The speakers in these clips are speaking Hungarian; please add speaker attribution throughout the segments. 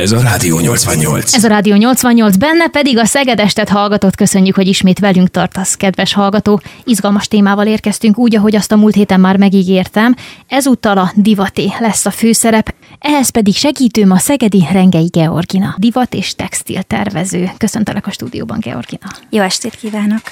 Speaker 1: Ez a Rádió 88.
Speaker 2: Ez a Rádió 88, benne pedig a Szegedestet hallgatott. Köszönjük, hogy ismét velünk tartasz, kedves hallgató. Izgalmas témával érkeztünk úgy, ahogy azt a múlt héten már megígértem. Ezúttal a divaté lesz a főszerep, ehhez pedig segítőm a szegedi Rengei Georgina, divat és textil tervező. Köszöntelek a stúdióban, Georgina.
Speaker 3: Jó estét kívánok!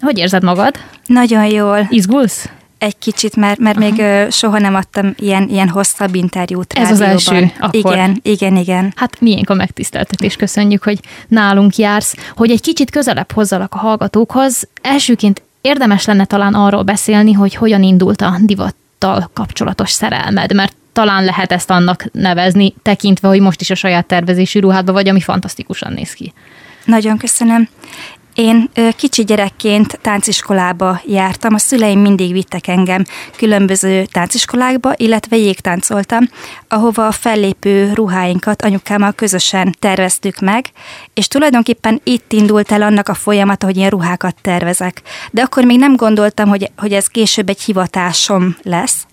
Speaker 2: Hogy érzed magad?
Speaker 3: Nagyon jól.
Speaker 2: Izgulsz?
Speaker 3: Egy kicsit, mert, mert még soha nem adtam ilyen, ilyen hosszabb interjút
Speaker 2: Ez az
Speaker 3: rádióban.
Speaker 2: első, akkor.
Speaker 3: Igen, igen, igen.
Speaker 2: Hát miénk a megtiszteltetés, köszönjük, hogy nálunk jársz. Hogy egy kicsit közelebb hozzalak a hallgatókhoz, elsőként érdemes lenne talán arról beszélni, hogy hogyan indult a divattal kapcsolatos szerelmed, mert talán lehet ezt annak nevezni, tekintve, hogy most is a saját tervezésű ruhádban vagy, ami fantasztikusan néz ki.
Speaker 3: Nagyon köszönöm. Én kicsi gyerekként tánciskolába jártam, a szüleim mindig vittek engem különböző tánciskolákba, illetve jégtáncoltam, ahova a fellépő ruháinkat anyukámmal közösen terveztük meg, és tulajdonképpen itt indult el annak a folyamata, hogy én ruhákat tervezek. De akkor még nem gondoltam, hogy, hogy ez később egy hivatásom lesz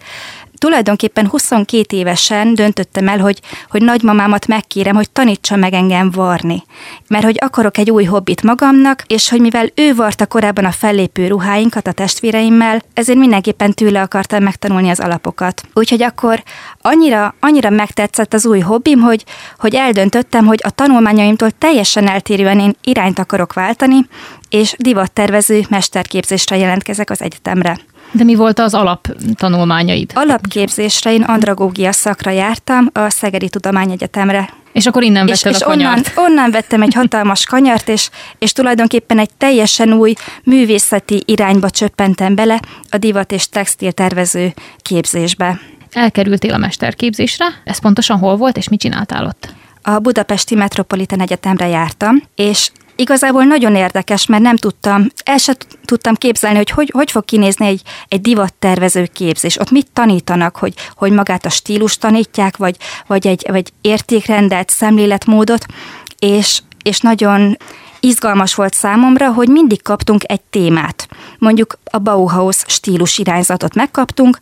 Speaker 3: tulajdonképpen 22 évesen döntöttem el, hogy, hogy nagymamámat megkérem, hogy tanítsa meg engem varni. Mert hogy akarok egy új hobbit magamnak, és hogy mivel ő varta korábban a fellépő ruháinkat a testvéreimmel, ezért mindenképpen tőle akartam megtanulni az alapokat. Úgyhogy akkor annyira, annyira megtetszett az új hobbim, hogy, hogy eldöntöttem, hogy a tanulmányaimtól teljesen eltérően én irányt akarok váltani, és divattervező mesterképzésre jelentkezek az egyetemre.
Speaker 2: De mi volt az alaptanulmányaid?
Speaker 3: Alapképzésre én andragógia szakra jártam a Szegedi Tudományegyetemre.
Speaker 2: És akkor innen
Speaker 3: És,
Speaker 2: vetted
Speaker 3: és
Speaker 2: a
Speaker 3: onnan,
Speaker 2: kanyart.
Speaker 3: onnan vettem egy hatalmas kanyart, és, és tulajdonképpen egy teljesen új művészeti irányba csöppentem bele a divat és textil tervező képzésbe.
Speaker 2: Elkerültél a mesterképzésre, ez pontosan hol volt, és mit csináltál ott?
Speaker 3: A Budapesti Metropolitan Egyetemre jártam, és igazából nagyon érdekes, mert nem tudtam, el sem tudtam képzelni, hogy hogy, hogy fog kinézni egy, egy divattervező képzés. Ott mit tanítanak, hogy, hogy magát a stílus tanítják, vagy, vagy egy vagy értékrendet, szemléletmódot, és, és nagyon izgalmas volt számomra, hogy mindig kaptunk egy témát. Mondjuk a Bauhaus stílus irányzatot megkaptunk,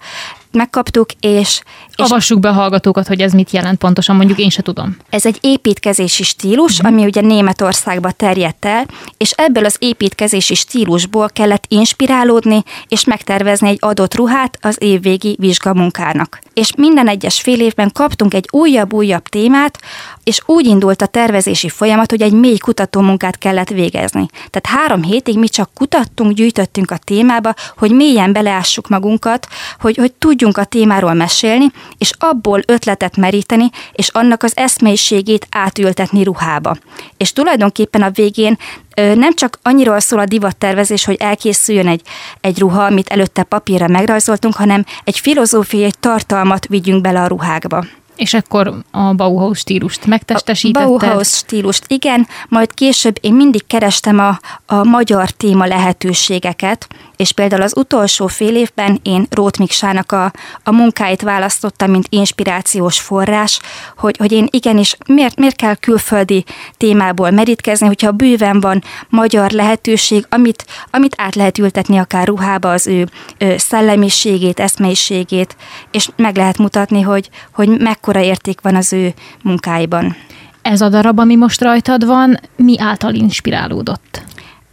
Speaker 3: megkaptuk, és, és
Speaker 2: Avassuk be a hallgatókat, hogy ez mit jelent pontosan, mondjuk én se tudom.
Speaker 3: ez egy építkezési stílus, ami ugye Németországba terjedt el, és ebből az építkezési stílusból kellett inspirálódni, és megtervezni egy adott ruhát az évvégi vizsgamunkának. És minden egyes fél évben kaptunk egy újabb-újabb témát, és úgy indult a tervezési folyamat, hogy egy mély kutatómunkát kellett végezni. Tehát három hétig mi csak kutattunk, gyűjtöttünk a témába, hogy mélyen beleássuk magunkat, hogy, hogy tudjunk a témáról mesélni, és abból ötletet meríteni, és annak az eszmélyiségét átültetni ruhába. És tulajdonképpen a végén nem csak annyiról szól a divattervezés, hogy elkészüljön egy, egy ruha, amit előtte papírra megrajzoltunk, hanem egy filozófiai tartalmat vigyünk bele a ruhákba.
Speaker 2: És akkor a Bauhaus stílust
Speaker 3: A
Speaker 2: megtestesítetted.
Speaker 3: Bauhaus stílust, igen, majd később én mindig kerestem a, a magyar téma lehetőségeket, és például az utolsó fél évben én Rót Miksának a, a munkáit választottam, mint inspirációs forrás, hogy, hogy én igenis, miért, miért kell külföldi témából merítkezni, hogyha bőven van magyar lehetőség, amit, amit át lehet ültetni akár ruhába az ő, ő szellemiségét, eszmeiségét, és meg lehet mutatni, hogy, hogy mekkora érték van az ő munkáiban.
Speaker 2: Ez a darab, ami most rajtad van, mi által inspirálódott?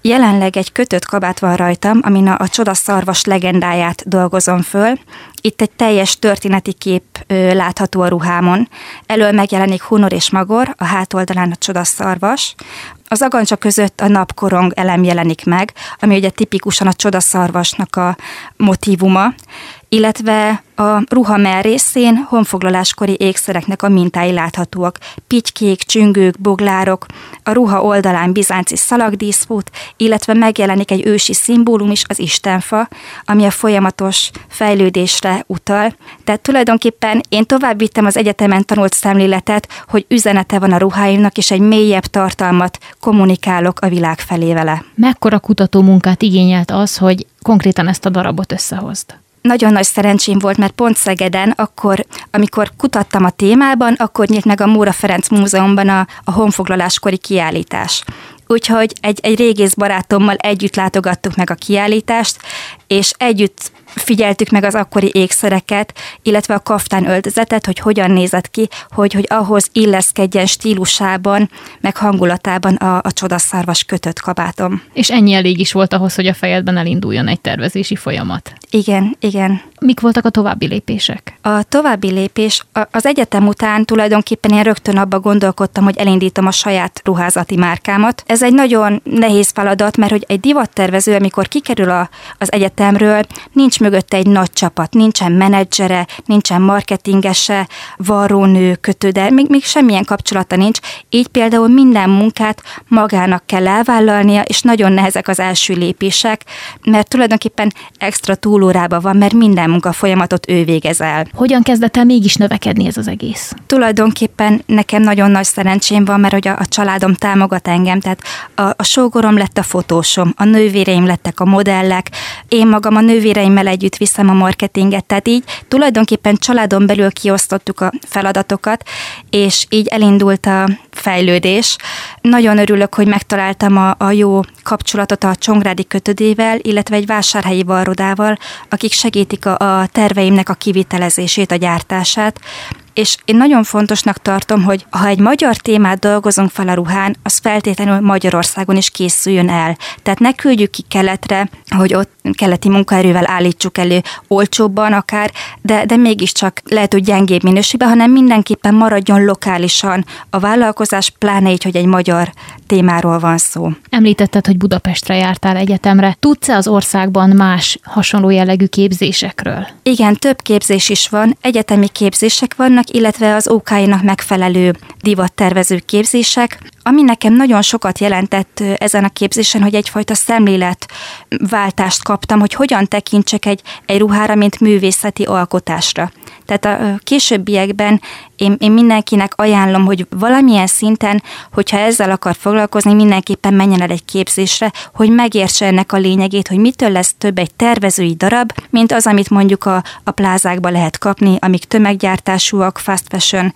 Speaker 3: Jelenleg egy kötött kabát van rajtam, amin a, csodaszarvas legendáját dolgozom föl. Itt egy teljes történeti kép ö, látható a ruhámon. Elől megjelenik Hunor és Magor, a hátoldalán a csodaszarvas. Az agancsa között a napkorong elem jelenik meg, ami ugye tipikusan a csodaszarvasnak a motívuma, illetve a ruha melrészén honfoglaláskori ékszereknek a mintái láthatóak. Pitykék, csüngők, boglárok, a ruha oldalán bizánci szalagdíszfút, illetve megjelenik egy ősi szimbólum is, az istenfa, ami a folyamatos fejlődésre utal. Tehát tulajdonképpen én tovább vittem az egyetemen tanult szemléletet, hogy üzenete van a ruháimnak, és egy mélyebb tartalmat kommunikálok a világ felé vele.
Speaker 2: Mekkora kutatómunkát igényelt az, hogy konkrétan ezt a darabot összehozd?
Speaker 3: nagyon nagy szerencsém volt, mert pont Szegeden, akkor, amikor kutattam a témában, akkor nyílt meg a Móra Ferenc Múzeumban a, a honfoglaláskori kiállítás. Úgyhogy egy, egy régész barátommal együtt látogattuk meg a kiállítást, és együtt figyeltük meg az akkori ékszereket, illetve a kaftán öltözetet, hogy hogyan nézett ki, hogy, hogy ahhoz illeszkedjen stílusában, meg hangulatában a, a csodaszárvas kötött kabátom.
Speaker 2: És ennyi elég is volt ahhoz, hogy a fejedben elinduljon egy tervezési folyamat.
Speaker 3: Igen, igen.
Speaker 2: Mik voltak a további lépések?
Speaker 3: A további lépés, az egyetem után tulajdonképpen én rögtön abba gondolkodtam, hogy elindítom a saját ruházati márkámat. Ez egy nagyon nehéz feladat, mert hogy egy divattervező, amikor kikerül a, az egyetemről, nincs mögötte egy nagy csapat, nincsen menedzsere, nincsen marketingese, varrónő, kötőde, még, még semmilyen kapcsolata nincs. Így például minden munkát magának kell elvállalnia, és nagyon nehezek az első lépések, mert tulajdonképpen extra túlórába van, mert minden munka folyamatot ő végez el.
Speaker 2: Hogyan kezdett el mégis növekedni ez az egész?
Speaker 3: Tulajdonképpen nekem nagyon nagy szerencsém van, mert hogy a, a családom támogat engem, tehát a, a sógorom lett a fotósom, a nővéreim lettek a modellek, én magam a nővéreimmel együtt viszem a marketinget, tehát így tulajdonképpen családon belül kiosztottuk a feladatokat, és így elindult a fejlődés. Nagyon örülök, hogy megtaláltam a, a jó kapcsolatot a Csongrádi kötödével, illetve egy vásárhelyi varrodával, akik segítik a, a terveimnek a kivitelezését, a gyártását, és én nagyon fontosnak tartom, hogy ha egy magyar témát dolgozunk fel a ruhán, az feltétlenül Magyarországon is készüljön el. Tehát ne küldjük ki keletre, hogy ott keleti munkaerővel állítsuk elő olcsóbban akár, de, de mégiscsak lehet, hogy gyengébb minőségben, hanem mindenképpen maradjon lokálisan a vállalkozás, pláne így, hogy egy magyar témáról van szó.
Speaker 2: Említetted, hogy Budapestre jártál egyetemre. Tudsz-e az országban más hasonló jellegű képzésekről?
Speaker 3: Igen, több képzés is van. Egyetemi képzések vannak, illetve az OK-nak megfelelő divattervező képzések. Ami nekem nagyon sokat jelentett ezen a képzésen, hogy egyfajta szemléletváltást kaptam, hogy hogyan tekintsek egy, egy ruhára, mint művészeti alkotásra. Tehát a későbbiekben én, én mindenkinek ajánlom, hogy valamilyen szinten, hogyha ezzel akar foglalkozni, mindenképpen menjen el egy képzésre, hogy megértse ennek a lényegét, hogy mitől lesz több egy tervezői darab, mint az, amit mondjuk a, a plázákba lehet kapni, amik tömeggyártásúak, fast fashion,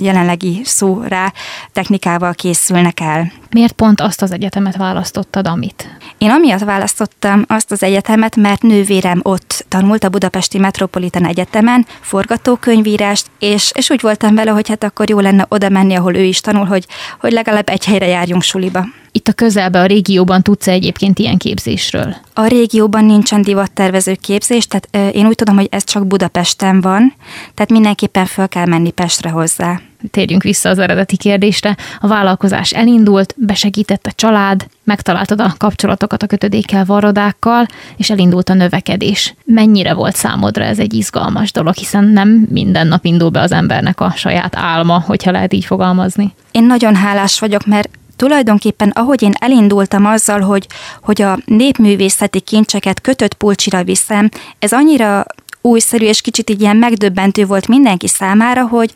Speaker 3: jelenlegi szó rá technikával készülnek el.
Speaker 2: Miért pont azt az egyetemet választottad, amit?
Speaker 3: Én amiatt választottam azt az egyetemet, mert nővérem ott tanult a Budapesti Metropolitan Egyetemen forgatókönyvírást, és, és úgy voltam vele, hogy hát akkor jó lenne oda menni, ahol ő is tanul, hogy, hogy legalább egy helyre járjunk suliba.
Speaker 2: Itt a közelben, a régióban tudsz -e egyébként ilyen képzésről?
Speaker 3: A régióban nincsen divattervező képzés, tehát én úgy tudom, hogy ez csak Budapesten van, tehát mindenképpen föl kell menni Pestre hozzá.
Speaker 2: Térjünk vissza az eredeti kérdésre. A vállalkozás elindult, besegített a család, megtaláltad a kapcsolatokat a kötödékkel, varrodákkal, és elindult a növekedés. Mennyire volt számodra ez egy izgalmas dolog, hiszen nem minden nap indul be az embernek a saját álma, hogyha lehet így fogalmazni.
Speaker 3: Én nagyon hálás vagyok, mert tulajdonképpen ahogy én elindultam azzal, hogy, hogy a népművészeti kincseket kötött pulcsira viszem, ez annyira újszerű és kicsit így ilyen megdöbbentő volt mindenki számára, hogy,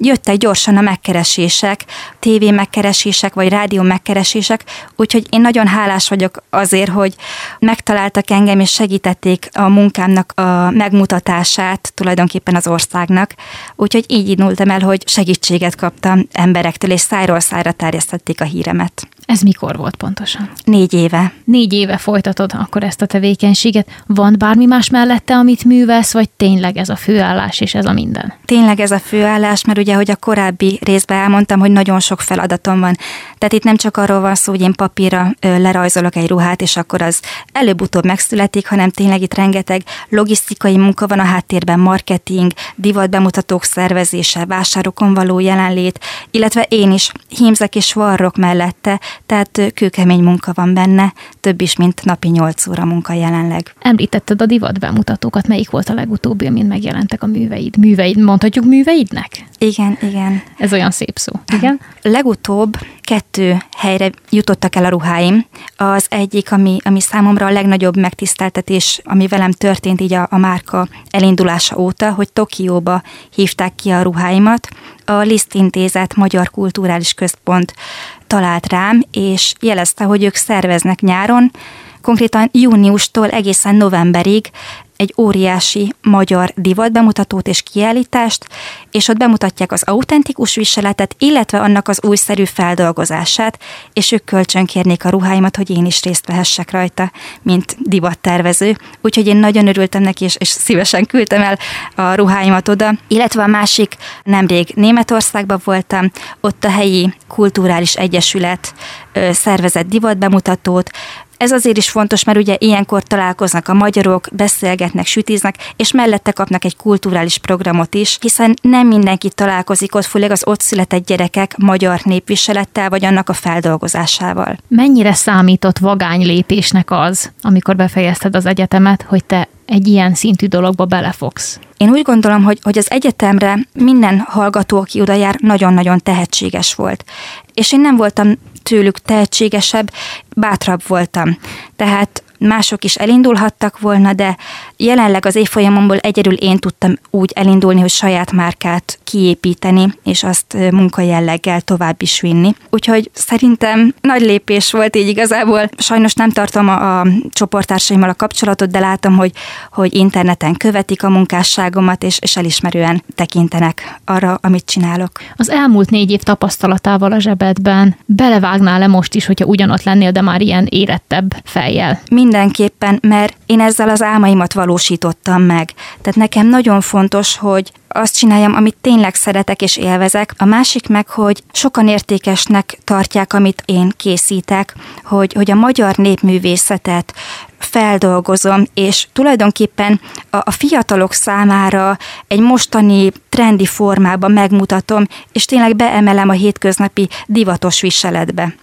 Speaker 3: jöttek gyorsan a megkeresések, tévé megkeresések, vagy rádió megkeresések, úgyhogy én nagyon hálás vagyok azért, hogy megtaláltak engem, és segítették a munkámnak a megmutatását tulajdonképpen az országnak. Úgyhogy így indultam el, hogy segítséget kaptam emberektől, és szájról szájra terjesztették a híremet.
Speaker 2: Ez mikor volt pontosan?
Speaker 3: Négy éve.
Speaker 2: Négy éve folytatod akkor ezt a tevékenységet. Van bármi más mellette, amit művelsz, vagy tényleg ez a főállás és ez a minden?
Speaker 3: Tényleg ez a főállás, mert ugye, hogy a korábbi részben elmondtam, hogy nagyon sok feladatom van. Tehát itt nem csak arról van szó, hogy én papírra lerajzolok egy ruhát, és akkor az előbb-utóbb megszületik, hanem tényleg itt rengeteg logisztikai munka van a háttérben, marketing, divatbemutatók szervezése, vásárokon való jelenlét, illetve én is hímzek és varrok mellette, tehát kőkemény munka van benne, több is, mint napi 8 óra munka jelenleg.
Speaker 2: Említetted a divat bemutatókat, melyik volt a legutóbbi, amin megjelentek a műveid? Műveid, mondhatjuk műveidnek?
Speaker 3: Igen, igen.
Speaker 2: Ez olyan szép szó. Igen?
Speaker 3: Legutóbb kettő helyre jutottak el a ruháim. Az egyik, ami, ami számomra a legnagyobb megtiszteltetés, ami velem történt így a, a márka elindulása óta, hogy Tokióba hívták ki a ruháimat. A Liszt Intézet Magyar Kulturális Központ talált rám, és jelezte, hogy ők szerveznek nyáron, konkrétan júniustól egészen novemberig egy óriási magyar divat bemutatót és kiállítást, és ott bemutatják az autentikus viseletet, illetve annak az újszerű feldolgozását, és ők kölcsönkérnék a ruháimat, hogy én is részt vehessek rajta, mint divattervező. Úgyhogy én nagyon örültem neki, és, és szívesen küldtem el a ruháimat oda. Illetve a másik, nemrég Németországban voltam, ott a helyi kulturális egyesület szervezett divatbemutatót, ez azért is fontos, mert ugye ilyenkor találkoznak a magyarok, beszélgetnek, sütíznek, és mellette kapnak egy kulturális programot is, hiszen nem mindenki találkozik ott, főleg az ott született gyerekek magyar népviselettel, vagy annak a feldolgozásával.
Speaker 2: Mennyire számított vagány lépésnek az, amikor befejezted az egyetemet, hogy te egy ilyen szintű dologba belefogsz?
Speaker 3: Én úgy gondolom, hogy, hogy az egyetemre minden hallgató, aki oda jár, nagyon-nagyon tehetséges volt. És én nem voltam tőlük tehetségesebb, bátrabb voltam. Tehát mások is elindulhattak volna, de jelenleg az évfolyamomból egyedül én tudtam úgy elindulni, hogy saját márkát kiépíteni, és azt munkajelleggel tovább is vinni. Úgyhogy szerintem nagy lépés volt így igazából. Sajnos nem tartom a, a csoporttársaimmal a kapcsolatot, de látom, hogy, hogy interneten követik a munkásságomat, és, és elismerően tekintenek arra, amit csinálok.
Speaker 2: Az elmúlt négy év tapasztalatával a zsebedben belevágnál-e most is, hogyha ugyanott lennél, de már ilyen érettebb fejjel?
Speaker 3: Mindenképpen, mert én ezzel az álmaimat valósítottam meg. Tehát nekem nagyon fontos, hogy azt csináljam, amit tényleg szeretek és élvezek. A másik meg, hogy sokan értékesnek tartják, amit én készítek, hogy, hogy a magyar népművészetet feldolgozom, és tulajdonképpen a, a fiatalok számára egy mostani trendi formában megmutatom, és tényleg beemelem a hétköznapi divatos viseletbe.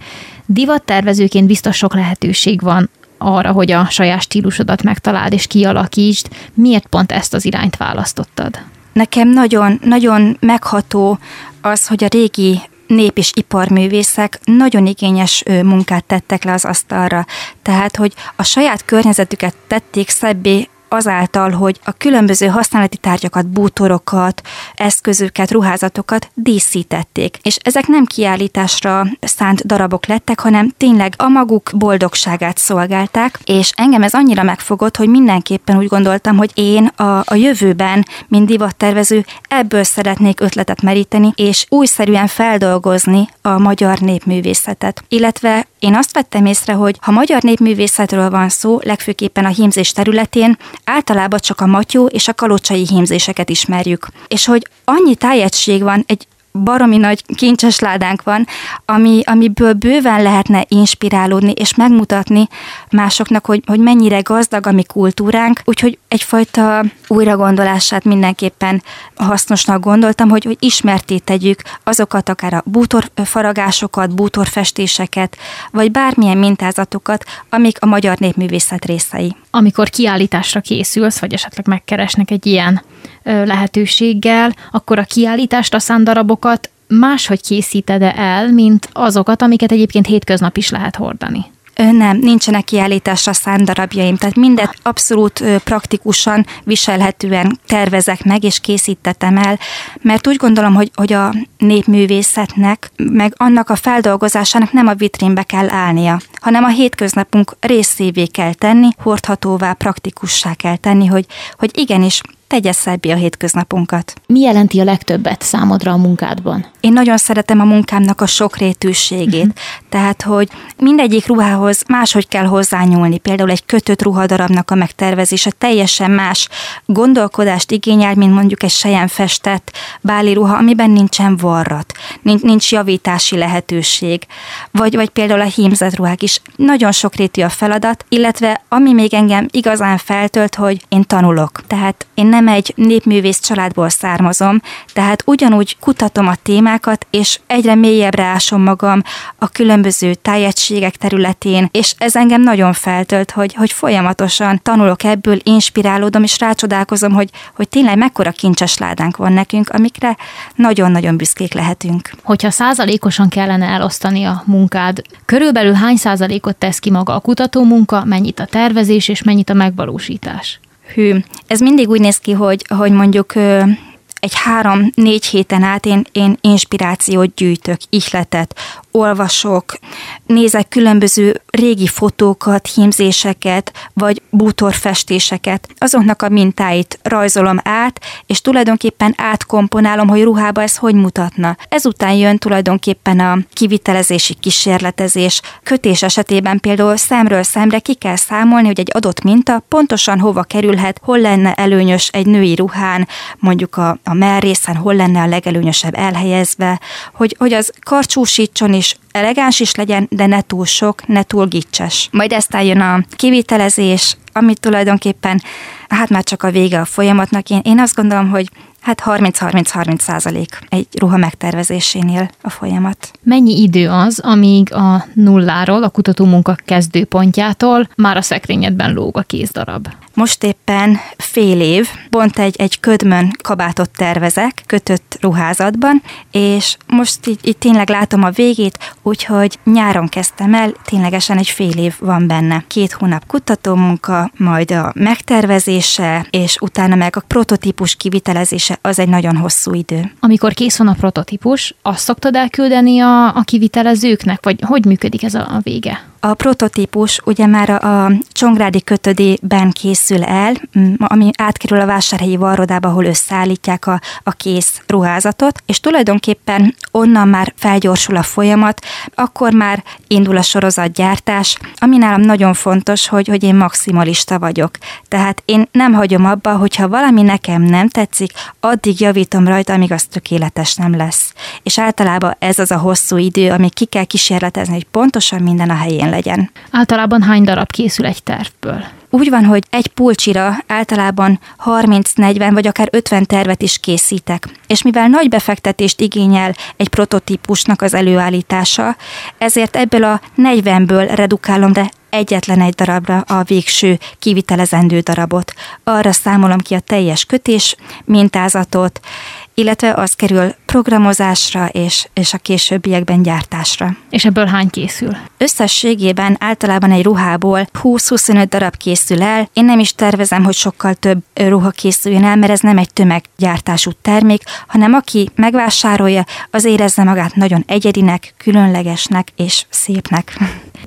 Speaker 2: Divattervezőként biztos sok lehetőség van arra, hogy a saját stílusodat megtaláld és kialakítsd. Miért pont ezt az irányt választottad?
Speaker 3: Nekem nagyon, nagyon megható az, hogy a régi nép- és iparművészek nagyon igényes munkát tettek le az asztalra. Tehát, hogy a saját környezetüket tették szebbé azáltal, hogy a különböző használati tárgyakat, bútorokat, eszközöket, ruházatokat díszítették. És ezek nem kiállításra szánt darabok lettek, hanem tényleg a maguk boldogságát szolgálták, és engem ez annyira megfogott, hogy mindenképpen úgy gondoltam, hogy én a, a jövőben, mint divattervező, ebből szeretnék ötletet meríteni, és újszerűen feldolgozni a magyar népművészetet. Illetve én azt vettem észre, hogy ha magyar népművészetről van szó, legfőképpen a hímzés területén, általában csak a matyó és a kalocsai hímzéseket ismerjük. És hogy annyi tájegység van egy baromi nagy kincses ládánk van, ami, amiből bőven lehetne inspirálódni és megmutatni másoknak, hogy, hogy mennyire gazdag a mi kultúránk, úgyhogy egyfajta újragondolását mindenképpen hasznosnak gondoltam, hogy, hogy ismerté tegyük azokat akár a bútorfaragásokat, bútorfestéseket, vagy bármilyen mintázatokat, amik a magyar népművészet részei.
Speaker 2: Amikor kiállításra készülsz, vagy esetleg megkeresnek egy ilyen lehetőséggel, akkor a kiállítást, a szándarabokat máshogy készíted el, mint azokat, amiket egyébként hétköznap is lehet hordani?
Speaker 3: Nem, nincsenek kiállításra szánt darabjaim, tehát mindet abszolút praktikusan, viselhetően tervezek meg és készítettem el, mert úgy gondolom, hogy, hogy a népművészetnek, meg annak a feldolgozásának nem a vitrínbe kell állnia, hanem a hétköznapunk részévé kell tenni, hordhatóvá, praktikussá kell tenni, hogy, hogy igenis tegye szebbé a hétköznapunkat.
Speaker 2: Mi jelenti a legtöbbet számodra a munkádban?
Speaker 3: Én nagyon szeretem a munkámnak a sokrétűségét, uh-huh. tehát, hogy mindegyik ruhához máshogy kell hozzányúlni. Például egy kötött ruhadarabnak a megtervezése teljesen más gondolkodást igényel, mint mondjuk egy sejen festett báli ruha, amiben nincsen varrat, nincs, nincs javítási lehetőség. Vagy, vagy például a hímzett ruhák is. Nagyon sokrétű a feladat, illetve ami még engem igazán feltölt, hogy én tanulok. Tehát én nem egy népművész családból származom, tehát ugyanúgy kutatom a témákat, és egyre mélyebbre ásom magam a különböző tájegységek területén, és ez engem nagyon feltölt, hogy, hogy folyamatosan tanulok ebből, inspirálódom, és rácsodálkozom, hogy, hogy tényleg mekkora kincses ládánk van nekünk, amikre nagyon-nagyon büszkék lehetünk.
Speaker 2: Hogyha százalékosan kellene elosztani a munkád, körülbelül hány százalékot tesz ki maga a kutató munka, mennyit a tervezés és mennyit a megvalósítás?
Speaker 3: Hű, ez mindig úgy néz ki, hogy, hogy mondjuk egy három-négy héten át én, én inspirációt gyűjtök, ihletet, olvasok, nézek különböző régi fotókat, hímzéseket, vagy bútorfestéseket, azoknak a mintáit rajzolom át, és tulajdonképpen átkomponálom, hogy ruhába ez hogy mutatna. Ezután jön tulajdonképpen a kivitelezési kísérletezés. Kötés esetében például szemről szemre ki kell számolni, hogy egy adott minta pontosan hova kerülhet, hol lenne előnyös egy női ruhán, mondjuk a, a merrészen, hol lenne a legelőnyösebb elhelyezve, hogy, hogy az karcsúsítson is, elegáns is legyen, de ne túl sok, ne túl gicses. Majd ezt jön a kivitelezés, amit tulajdonképpen hát már csak a vége a folyamatnak. Én, én azt gondolom, hogy Hát 30-30-30 százalék egy ruha megtervezésénél a folyamat.
Speaker 2: Mennyi idő az, amíg a nulláról, a kutatómunka kezdőpontjától már a szekrényedben lóg a kézdarab?
Speaker 3: Most éppen fél év, pont egy, egy ködmön kabátot tervezek, kötött ruházatban, és most így, így tényleg látom a végét, úgyhogy nyáron kezdtem el, ténylegesen egy fél év van benne. Két hónap kutatómunka, majd a megtervezése, és utána meg a prototípus kivitelezése, az egy nagyon hosszú idő.
Speaker 2: Amikor kész van a prototípus, azt szoktad elküldeni a, a kivitelezőknek, vagy hogy működik ez a, a vége?
Speaker 3: A prototípus ugye már a Csongrádi kötödében készül el, ami átkerül a vásárhelyi varrodába, ahol összeállítják a, a kész ruházatot, és tulajdonképpen onnan már felgyorsul a folyamat, akkor már indul a sorozatgyártás, ami nálam nagyon fontos, hogy, hogy én maximalista vagyok. Tehát én nem hagyom abba, hogyha valami nekem nem tetszik, addig javítom rajta, amíg az tökéletes nem lesz. És általában ez az a hosszú idő, ami ki kell kísérletezni, hogy pontosan minden a helyén legyen.
Speaker 2: Általában hány darab készül egy tervből?
Speaker 3: Úgy van, hogy egy pulcsira általában 30-40 vagy akár 50 tervet is készítek. És mivel nagy befektetést igényel egy prototípusnak az előállítása, ezért ebből a 40-ből redukálom de egyetlen egy darabra a végső kivitelezendő darabot. Arra számolom ki a teljes kötés mintázatot, illetve az kerül programozásra és, és a későbbiekben gyártásra.
Speaker 2: És ebből hány készül?
Speaker 3: Összességében általában egy ruhából 20-25 darab készül el. Én nem is tervezem, hogy sokkal több ruha készüljön el, mert ez nem egy tömeggyártású termék, hanem aki megvásárolja, az érezze magát nagyon egyedinek, különlegesnek és szépnek.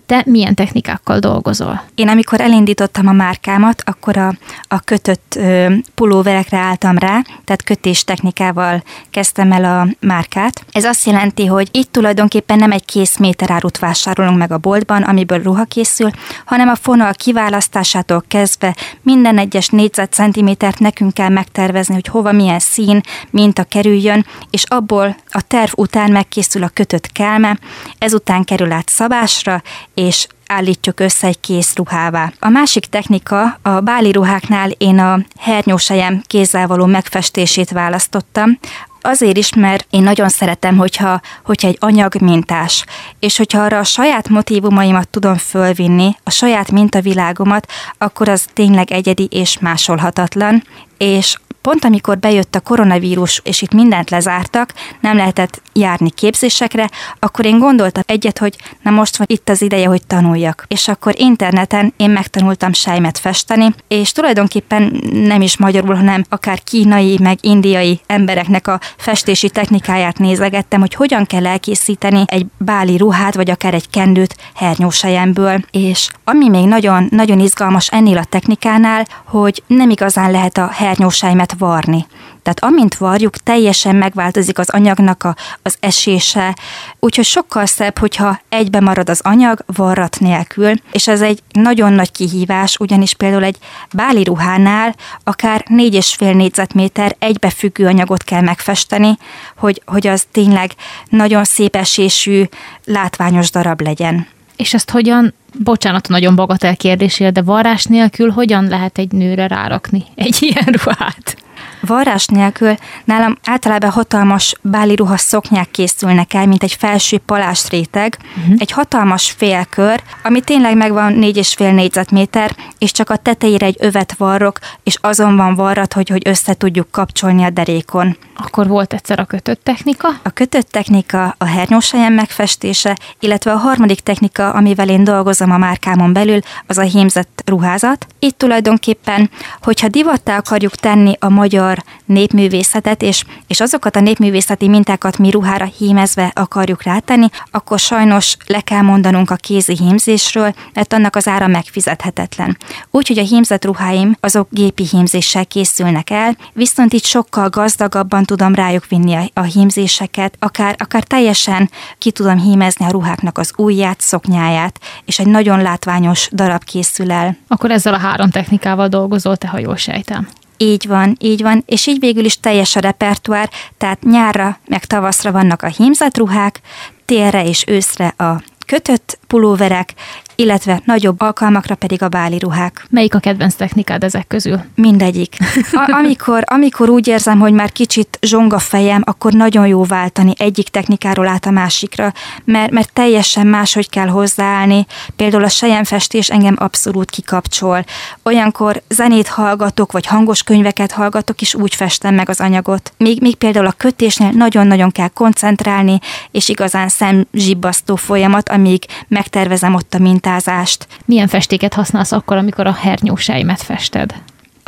Speaker 2: Te milyen technikákkal dolgozol?
Speaker 3: Én amikor elindítottam a márkámat, akkor a, a kötött ö, pulóverekre álltam rá, tehát kötés technikával kezdtem el a márkát. Ez azt jelenti, hogy itt tulajdonképpen nem egy kész méterárut vásárolunk meg a boltban, amiből ruha készül, hanem a fonal kiválasztásától kezdve minden egyes négyzetcentimétert nekünk kell megtervezni, hogy hova milyen szín, minta kerüljön, és abból a terv után megkészül a kötött kelme, ezután kerül át szabásra, és állítjuk össze egy kész ruhává. A másik technika, a báli ruháknál én a hernyósejem kézzel való megfestését választottam, Azért is, mert én nagyon szeretem, hogyha, hogyha egy anyag mintás, és hogyha arra a saját motivumaimat tudom fölvinni, a saját mintavilágomat, akkor az tényleg egyedi és másolhatatlan, és pont amikor bejött a koronavírus, és itt mindent lezártak, nem lehetett járni képzésekre, akkor én gondoltam egyet, hogy na most van itt az ideje, hogy tanuljak. És akkor interneten én megtanultam sejmet festeni, és tulajdonképpen nem is magyarul, hanem akár kínai, meg indiai embereknek a festési technikáját nézegettem, hogy hogyan kell elkészíteni egy báli ruhát, vagy akár egy kendőt hernyósejemből. És ami még nagyon, nagyon izgalmas ennél a technikánál, hogy nem igazán lehet a hernyósejmet lehet varni. Tehát amint varjuk, teljesen megváltozik az anyagnak a, az esése, úgyhogy sokkal szebb, hogyha egybe marad az anyag varrat nélkül, és ez egy nagyon nagy kihívás, ugyanis például egy báli ruhánál akár 4,5 négyzetméter egybefüggő anyagot kell megfesteni, hogy, hogy az tényleg nagyon szép esésű, látványos darab legyen.
Speaker 2: És ezt hogyan, bocsánat, nagyon bagatel kérdésére, de varrás nélkül hogyan lehet egy nőre rárakni egy ilyen ruhát?
Speaker 3: Varrás nélkül nálam általában hatalmas báli ruha szoknyák készülnek el, mint egy felső palás réteg, uh-huh. egy hatalmas félkör, ami tényleg megvan négy és fél négyzetméter, és csak a tetejére egy övet varrok, és azon van varrat, hogy, hogy össze tudjuk kapcsolni a derékon.
Speaker 2: Akkor volt egyszer a kötött technika?
Speaker 3: A kötött technika, a hernyósajem megfestése, illetve a harmadik technika, amivel én dolgozom a márkámon belül, az a hímzett ruházat. Itt tulajdonképpen, hogyha divattá akarjuk tenni a magyar magyar népművészetet, és, és azokat a népművészeti mintákat mi ruhára hímezve akarjuk rátenni, akkor sajnos le kell mondanunk a kézi hímzésről, mert annak az ára megfizethetetlen. Úgyhogy a hímzett ruháim azok gépi hímzéssel készülnek el, viszont itt sokkal gazdagabban tudom rájuk vinni a, a hímzéseket, akár, akár teljesen ki tudom hímezni a ruháknak az ujját, szoknyáját, és egy nagyon látványos darab készül el.
Speaker 2: Akkor ezzel a három technikával dolgozol, te, ha jól sejtem.
Speaker 3: Így van, így van, és így végül is teljes a repertoár, tehát nyárra meg tavaszra vannak a hímzett ruhák, télre és őszre a kötött pulóverek, illetve nagyobb alkalmakra pedig a báli ruhák.
Speaker 2: Melyik a kedvenc technikád ezek közül?
Speaker 3: Mindegyik. A- amikor, amikor úgy érzem, hogy már kicsit zsong a fejem, akkor nagyon jó váltani egyik technikáról át a másikra, mert, mert teljesen máshogy kell hozzáállni. Például a sejemfestés engem abszolút kikapcsol. Olyankor zenét hallgatok, vagy hangos könyveket hallgatok, és úgy festem meg az anyagot. Még, még például a kötésnél nagyon-nagyon kell koncentrálni, és igazán szemzsibbasztó folyamat, amíg megtervezem ott a mintázást.
Speaker 2: Milyen festéket használsz akkor, amikor a hernyósejmet fested?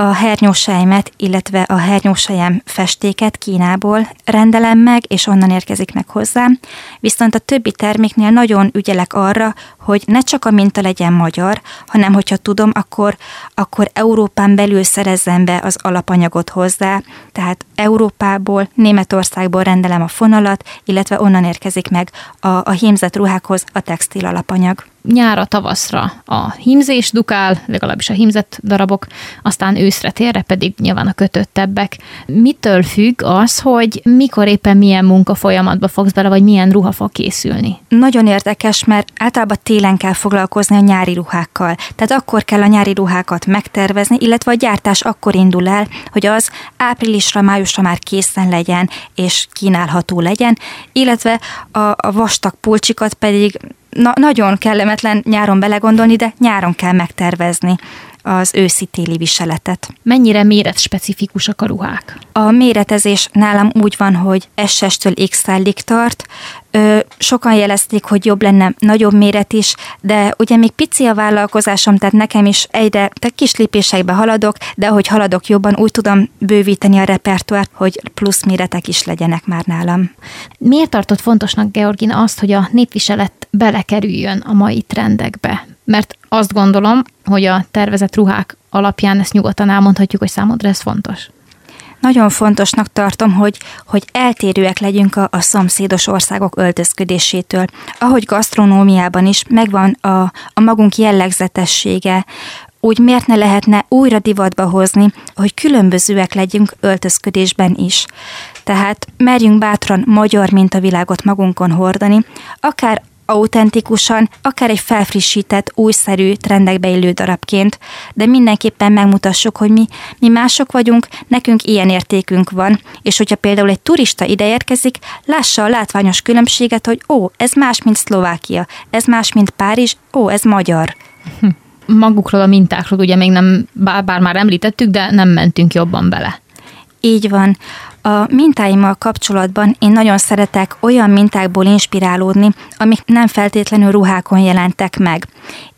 Speaker 3: A hernyósejmet, illetve a hernyósejem festéket Kínából rendelem meg, és onnan érkezik meg hozzám. Viszont a többi terméknél nagyon ügyelek arra, hogy ne csak a minta legyen magyar, hanem hogyha tudom, akkor, akkor Európán belül szerezzem be az alapanyagot hozzá, tehát Európából, Németországból rendelem a fonalat, illetve onnan érkezik meg a, a hímzett ruhákhoz a textil alapanyag
Speaker 2: nyára, tavaszra a hímzés dukál, legalábbis a hímzett darabok, aztán őszre, térre pedig nyilván a kötöttebbek. Mitől függ az, hogy mikor éppen milyen munka folyamatba fogsz bele, vagy milyen ruha fog készülni?
Speaker 3: Nagyon érdekes, mert általában télen kell foglalkozni a nyári ruhákkal. Tehát akkor kell a nyári ruhákat megtervezni, illetve a gyártás akkor indul el, hogy az áprilisra, májusra már készen legyen, és kínálható legyen, illetve a, a vastag pulcsikat pedig na, nagyon kellemetlen nyáron belegondolni, de nyáron kell megtervezni az őszi-téli viseletet.
Speaker 2: Mennyire méret specifikusak a ruhák?
Speaker 3: A méretezés nálam úgy van, hogy SS-től XL-ig tart. Ö, sokan jelezték, hogy jobb lenne nagyobb méret is, de ugye még pici a vállalkozásom, tehát nekem is egyre tehát kis lépésekbe haladok, de ahogy haladok jobban, úgy tudom bővíteni a repertoárt, hogy plusz méretek is legyenek már nálam.
Speaker 2: Miért tartott fontosnak, Georgina, azt, hogy a népviselet belekerüljön a mai trendekbe? Mert azt gondolom, hogy a tervezett ruhák alapján ezt nyugodtan elmondhatjuk, hogy számodra ez fontos.
Speaker 3: Nagyon fontosnak tartom, hogy, hogy eltérőek legyünk a, a szomszédos országok öltözködésétől. Ahogy gasztronómiában is megvan a, a magunk jellegzetessége, úgy miért ne lehetne újra divatba hozni, hogy különbözőek legyünk öltözködésben is. Tehát merjünk bátran magyar mintavilágot magunkon hordani, akár autentikusan, akár egy felfrissített, újszerű, trendekbe illő darabként, de mindenképpen megmutassuk, hogy mi, mi mások vagyunk, nekünk ilyen értékünk van, és hogyha például egy turista ide érkezik, lássa a látványos különbséget, hogy ó, ez más, mint Szlovákia, ez más, mint Párizs, ó, ez magyar.
Speaker 2: Magukról a mintákról ugye még nem, bár, bár már említettük, de nem mentünk jobban bele.
Speaker 3: Így van. A mintáimmal kapcsolatban én nagyon szeretek olyan mintákból inspirálódni, amik nem feltétlenül ruhákon jelentek meg.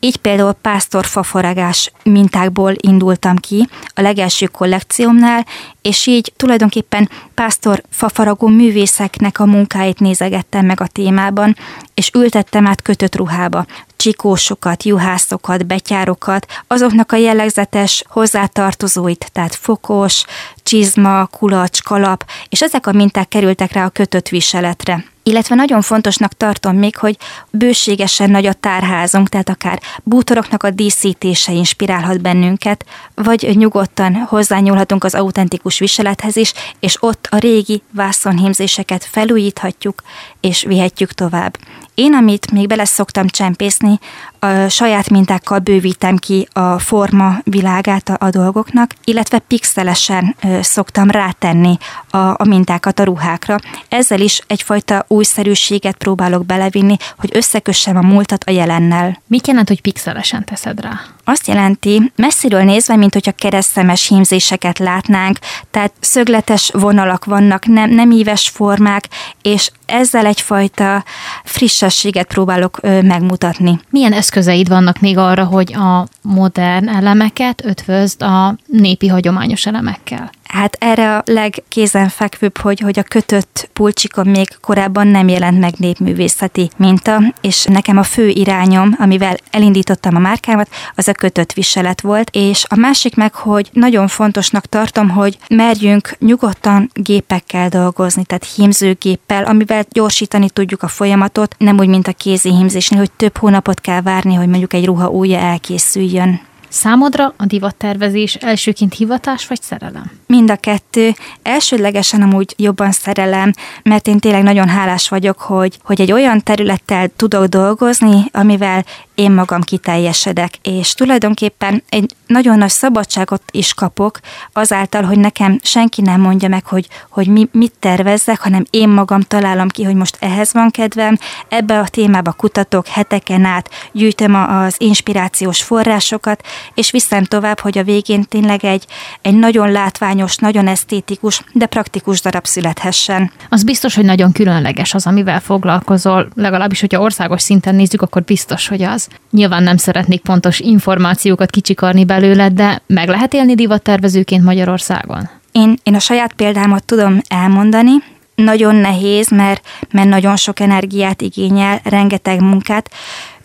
Speaker 3: Így például pásztorfafaragás mintákból indultam ki a legelső kollekciómnál, és így tulajdonképpen pásztor fafaragó művészeknek a munkáit nézegettem meg a témában, és ültettem át kötött ruhába csikósokat, juhászokat, betyárokat, azoknak a jellegzetes hozzátartozóit, tehát fokos, csizma, kulacs, kalap, és ezek a minták kerültek rá a kötött viseletre. Illetve nagyon fontosnak tartom még, hogy bőségesen nagy a tárházunk, tehát akár bútoroknak a díszítése inspirálhat bennünket, vagy nyugodtan hozzányúlhatunk az autentikus viselethez is, és ott a régi vászonhímzéseket felújíthatjuk, és vihetjük tovább. Én, amit még bele szoktam csempészni, a saját mintákkal bővítem ki a forma világát a, a dolgoknak, illetve pixelesen ö, szoktam rátenni a, a mintákat a ruhákra. Ezzel is egyfajta újszerűséget próbálok belevinni, hogy összekössem a múltat a jelennel.
Speaker 2: Mit jelent, hogy pixelesen teszed rá?
Speaker 3: Azt jelenti, messziről nézve, mint hogyha keresztemes hímzéseket látnánk, tehát szögletes vonalak vannak, nem, nem íves formák, és ezzel egyfajta frissességet próbálok megmutatni.
Speaker 2: Milyen eszközeid vannak még arra, hogy a modern elemeket ötvözd a népi hagyományos elemekkel?
Speaker 3: Hát erre a legkézenfekvőbb, hogy, hogy a kötött pulcsikon még korábban nem jelent meg népművészeti minta, és nekem a fő irányom, amivel elindítottam a márkámat, az a kötött viselet volt, és a másik meg, hogy nagyon fontosnak tartom, hogy merjünk nyugodtan gépekkel dolgozni, tehát hímzőgéppel, amivel gyorsítani tudjuk a folyamatot, nem úgy, mint a kézi hímzésnél, hogy több hónapot kell várni, hogy mondjuk egy ruha újja elkészüljön.
Speaker 2: Számodra a divattervezés elsőként hivatás vagy szerelem?
Speaker 3: Mind a kettő. Elsődlegesen amúgy jobban szerelem, mert én tényleg nagyon hálás vagyok, hogy, hogy egy olyan területtel tudok dolgozni, amivel én magam kiteljesedek. És tulajdonképpen egy nagyon nagy szabadságot is kapok azáltal, hogy nekem senki nem mondja meg, hogy, hogy mi, mit tervezzek, hanem én magam találom ki, hogy most ehhez van kedvem, ebbe a témába kutatok heteken át, gyűjtöm az inspirációs forrásokat, és viszem tovább, hogy a végén tényleg egy, egy nagyon látványos, nagyon esztétikus, de praktikus darab születhessen.
Speaker 2: Az biztos, hogy nagyon különleges az, amivel foglalkozol, legalábbis, hogyha országos szinten nézzük, akkor biztos, hogy az. Nyilván nem szeretnék pontos információkat kicsikarni belőle, de meg lehet élni divattervezőként Magyarországon?
Speaker 3: Én, én a saját példámat tudom elmondani, nagyon nehéz, mert, mert nagyon sok energiát igényel, rengeteg munkát,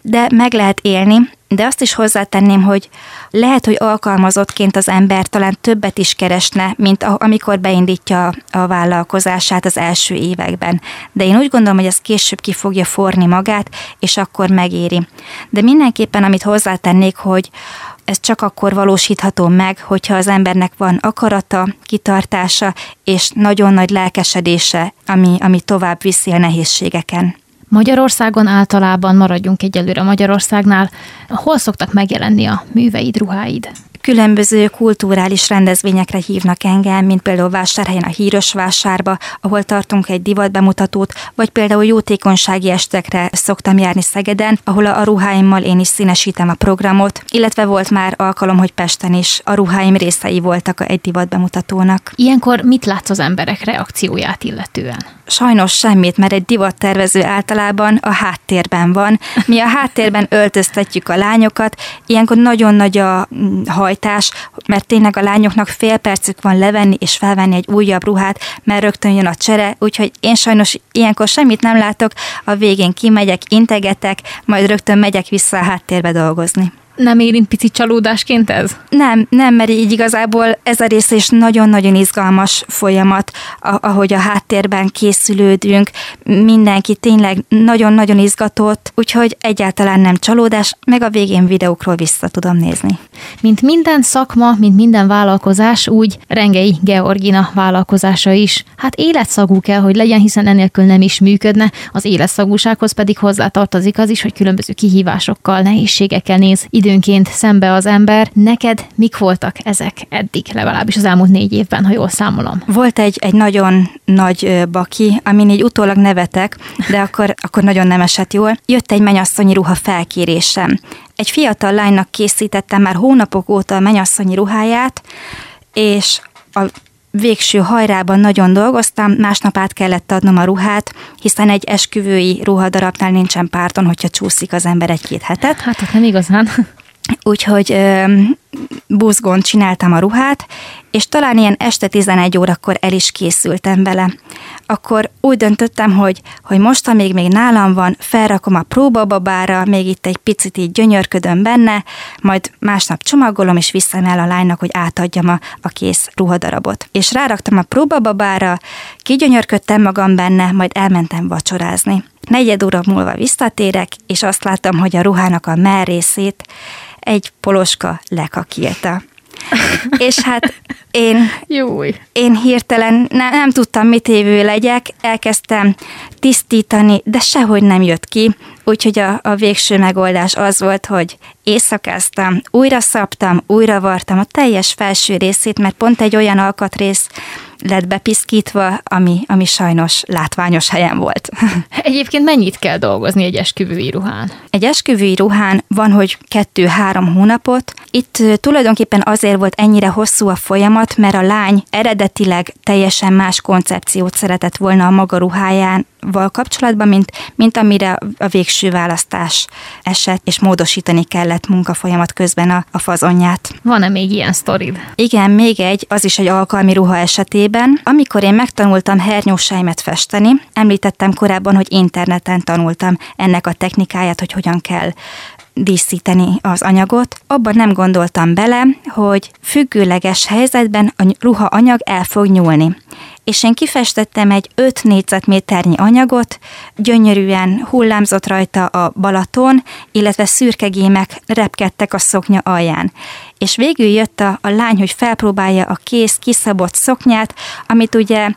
Speaker 3: de meg lehet élni, de azt is hozzátenném, hogy lehet, hogy alkalmazottként az ember talán többet is keresne, mint amikor beindítja a vállalkozását az első években. De én úgy gondolom, hogy ez később ki fogja forni magát, és akkor megéri. De mindenképpen, amit hozzátennék, hogy ez csak akkor valósítható meg, hogyha az embernek van akarata, kitartása és nagyon nagy lelkesedése, ami, ami tovább viszi a nehézségeken.
Speaker 2: Magyarországon általában maradjunk egyelőre Magyarországnál. Hol szoktak megjelenni a műveid, ruháid?
Speaker 3: Különböző kulturális rendezvényekre hívnak engem, mint például Vásárhelyen a Híros Vásárba, ahol tartunk egy divatbemutatót, vagy például jótékonysági estekre szoktam járni Szegeden, ahol a ruháimmal én is színesítem a programot, illetve volt már alkalom, hogy Pesten is a ruháim részei voltak egy divatbemutatónak.
Speaker 2: Ilyenkor mit látsz az emberek reakcióját illetően?
Speaker 3: Sajnos semmit, mert egy divattervező általában a háttérben van. Mi a háttérben öltöztetjük a lányokat, ilyenkor nagyon nagy a hajtás, mert tényleg a lányoknak fél percük van levenni és felvenni egy újabb ruhát, mert rögtön jön a csere, úgyhogy én sajnos ilyenkor semmit nem látok, a végén kimegyek, integetek, majd rögtön megyek vissza a háttérbe dolgozni
Speaker 2: nem érint picit csalódásként ez?
Speaker 3: Nem, nem, mert így igazából ez a rész is nagyon-nagyon izgalmas folyamat, ahogy a háttérben készülődünk, mindenki tényleg nagyon-nagyon izgatott, úgyhogy egyáltalán nem csalódás, meg a végén videókról vissza tudom nézni.
Speaker 2: Mint minden szakma, mint minden vállalkozás, úgy Rengei Georgina vállalkozása is. Hát életszagú kell, hogy legyen, hiszen enélkül nem is működne, az életszagúsághoz pedig hozzátartozik az is, hogy különböző kihívásokkal, nehézségekkel néz idő időnként szembe az ember. Neked mik voltak ezek eddig, legalábbis az elmúlt négy évben, ha jól számolom?
Speaker 3: Volt egy, egy nagyon nagy baki, amin így utólag nevetek, de akkor, akkor nagyon nem esett jól. Jött egy menyasszonyi ruha felkérésem. Egy fiatal lánynak készítettem már hónapok óta a menyasszonyi ruháját, és a végső hajrában nagyon dolgoztam, másnap át kellett adnom a ruhát, hiszen egy esküvői ruhadarabnál nincsen párton, hogyha csúszik az ember egy-két hetet.
Speaker 2: Hát ott nem igazán.
Speaker 3: Úgyhogy buzgón csináltam a ruhát, és talán ilyen este 11 órakor el is készültem vele. Akkor úgy döntöttem, hogy, hogy most, amíg még nálam van, felrakom a próbababára, még itt egy picit így gyönyörködöm benne, majd másnap csomagolom, és viszem el a lánynak, hogy átadjam a, a kész ruhadarabot. És ráraktam a próbababára, kigyönyörködtem magam benne, majd elmentem vacsorázni. Negyed óra múlva visszatérek, és azt láttam, hogy a ruhának a merrészét egy poloska lekakírta. és hát én,
Speaker 2: Júj.
Speaker 3: én hirtelen nem, nem tudtam, mit évő legyek, elkezdtem tisztítani, de sehogy nem jött ki, úgyhogy a, a végső megoldás az volt, hogy éjszakáztam, újra szabtam, újra vartam a teljes felső részét, mert pont egy olyan alkatrész, lett bepiszkítva, ami, ami sajnos látványos helyen volt.
Speaker 2: Egyébként mennyit kell dolgozni egy esküvői ruhán?
Speaker 3: Egy esküvői ruhán van, hogy kettő-három hónapot. Itt tulajdonképpen azért volt ennyire hosszú a folyamat, mert a lány eredetileg teljesen más koncepciót szeretett volna a maga ruháján val kapcsolatban, mint, mint amire a végső választás esett, és módosítani kellett munkafolyamat közben a, a fazonját.
Speaker 2: Van-e még ilyen sztorid?
Speaker 3: Igen, még egy, az is egy alkalmi ruha esetében. Amikor én megtanultam hernyósáimet festeni, említettem korábban, hogy interneten tanultam ennek a technikáját, hogy hogyan kell díszíteni az anyagot. Abban nem gondoltam bele, hogy függőleges helyzetben a ruha anyag el fog nyúlni és én kifestettem egy 5 négyzetméternyi anyagot, gyönyörűen hullámzott rajta a Balaton, illetve szürkegémek repkedtek a szoknya alján. És végül jött a, a lány, hogy felpróbálja a kész kiszabott szoknyát, amit ugye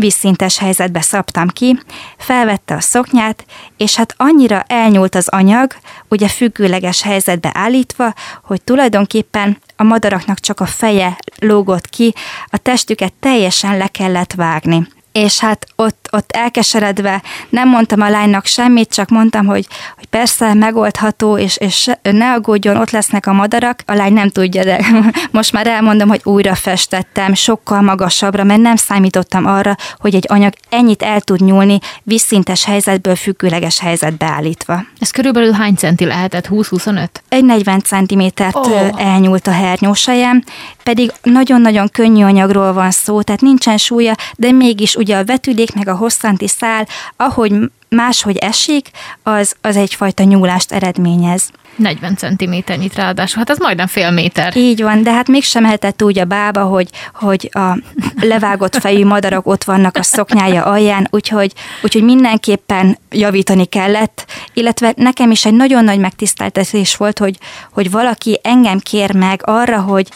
Speaker 3: vízszintes helyzetbe szabtam ki, felvette a szoknyát, és hát annyira elnyúlt az anyag, ugye függőleges helyzetbe állítva, hogy tulajdonképpen a madaraknak csak a feje lógott ki, a testüket teljesen le kellett vágni és hát ott, ott elkeseredve nem mondtam a lánynak semmit, csak mondtam, hogy, hogy persze megoldható, és, és ne aggódjon, ott lesznek a madarak. A lány nem tudja, de most már elmondom, hogy újra festettem, sokkal magasabbra, mert nem számítottam arra, hogy egy anyag ennyit el tud nyúlni vízszintes helyzetből függőleges helyzetbe állítva.
Speaker 2: Ez körülbelül hány centi lehetett? 20-25?
Speaker 3: Egy 40 centimétert oh. elnyúlt a hernyósajem, pedig nagyon-nagyon könnyű anyagról van szó, tehát nincsen súlya, de mégis ugye a vetülék meg a hosszanti szál, ahogy máshogy esik, az, az egyfajta nyúlást eredményez.
Speaker 2: 40 cm-nyit ráadásul, hát ez majdnem fél méter.
Speaker 3: Így van, de hát mégsem lehetett úgy a bába, hogy, hogy a levágott fejű madarak ott vannak a szoknyája alján, úgyhogy, úgyhogy mindenképpen javítani kellett, illetve nekem is egy nagyon nagy megtiszteltetés volt, hogy, hogy valaki engem kér meg arra, hogy,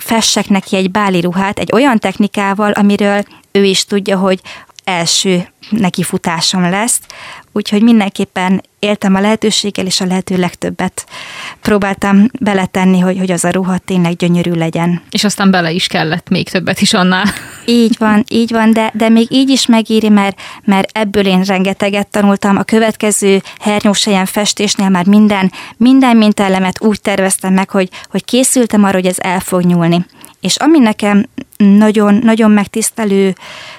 Speaker 3: fessek neki egy báli ruhát egy olyan technikával, amiről ő is tudja, hogy első nekifutásom lesz, úgyhogy mindenképpen éltem a lehetőséggel, és a lehető legtöbbet próbáltam beletenni, hogy, hogy az a ruha tényleg gyönyörű legyen.
Speaker 2: És aztán bele is kellett még többet is annál.
Speaker 3: Így van, így van, de, de még így is megéri, mert, mert ebből én rengeteget tanultam. A következő hernyósajan festésnél már minden, minden mintellemet úgy terveztem meg, hogy, hogy készültem arra, hogy ez el fog nyúlni. És ami nekem nagyon-nagyon megtisztelő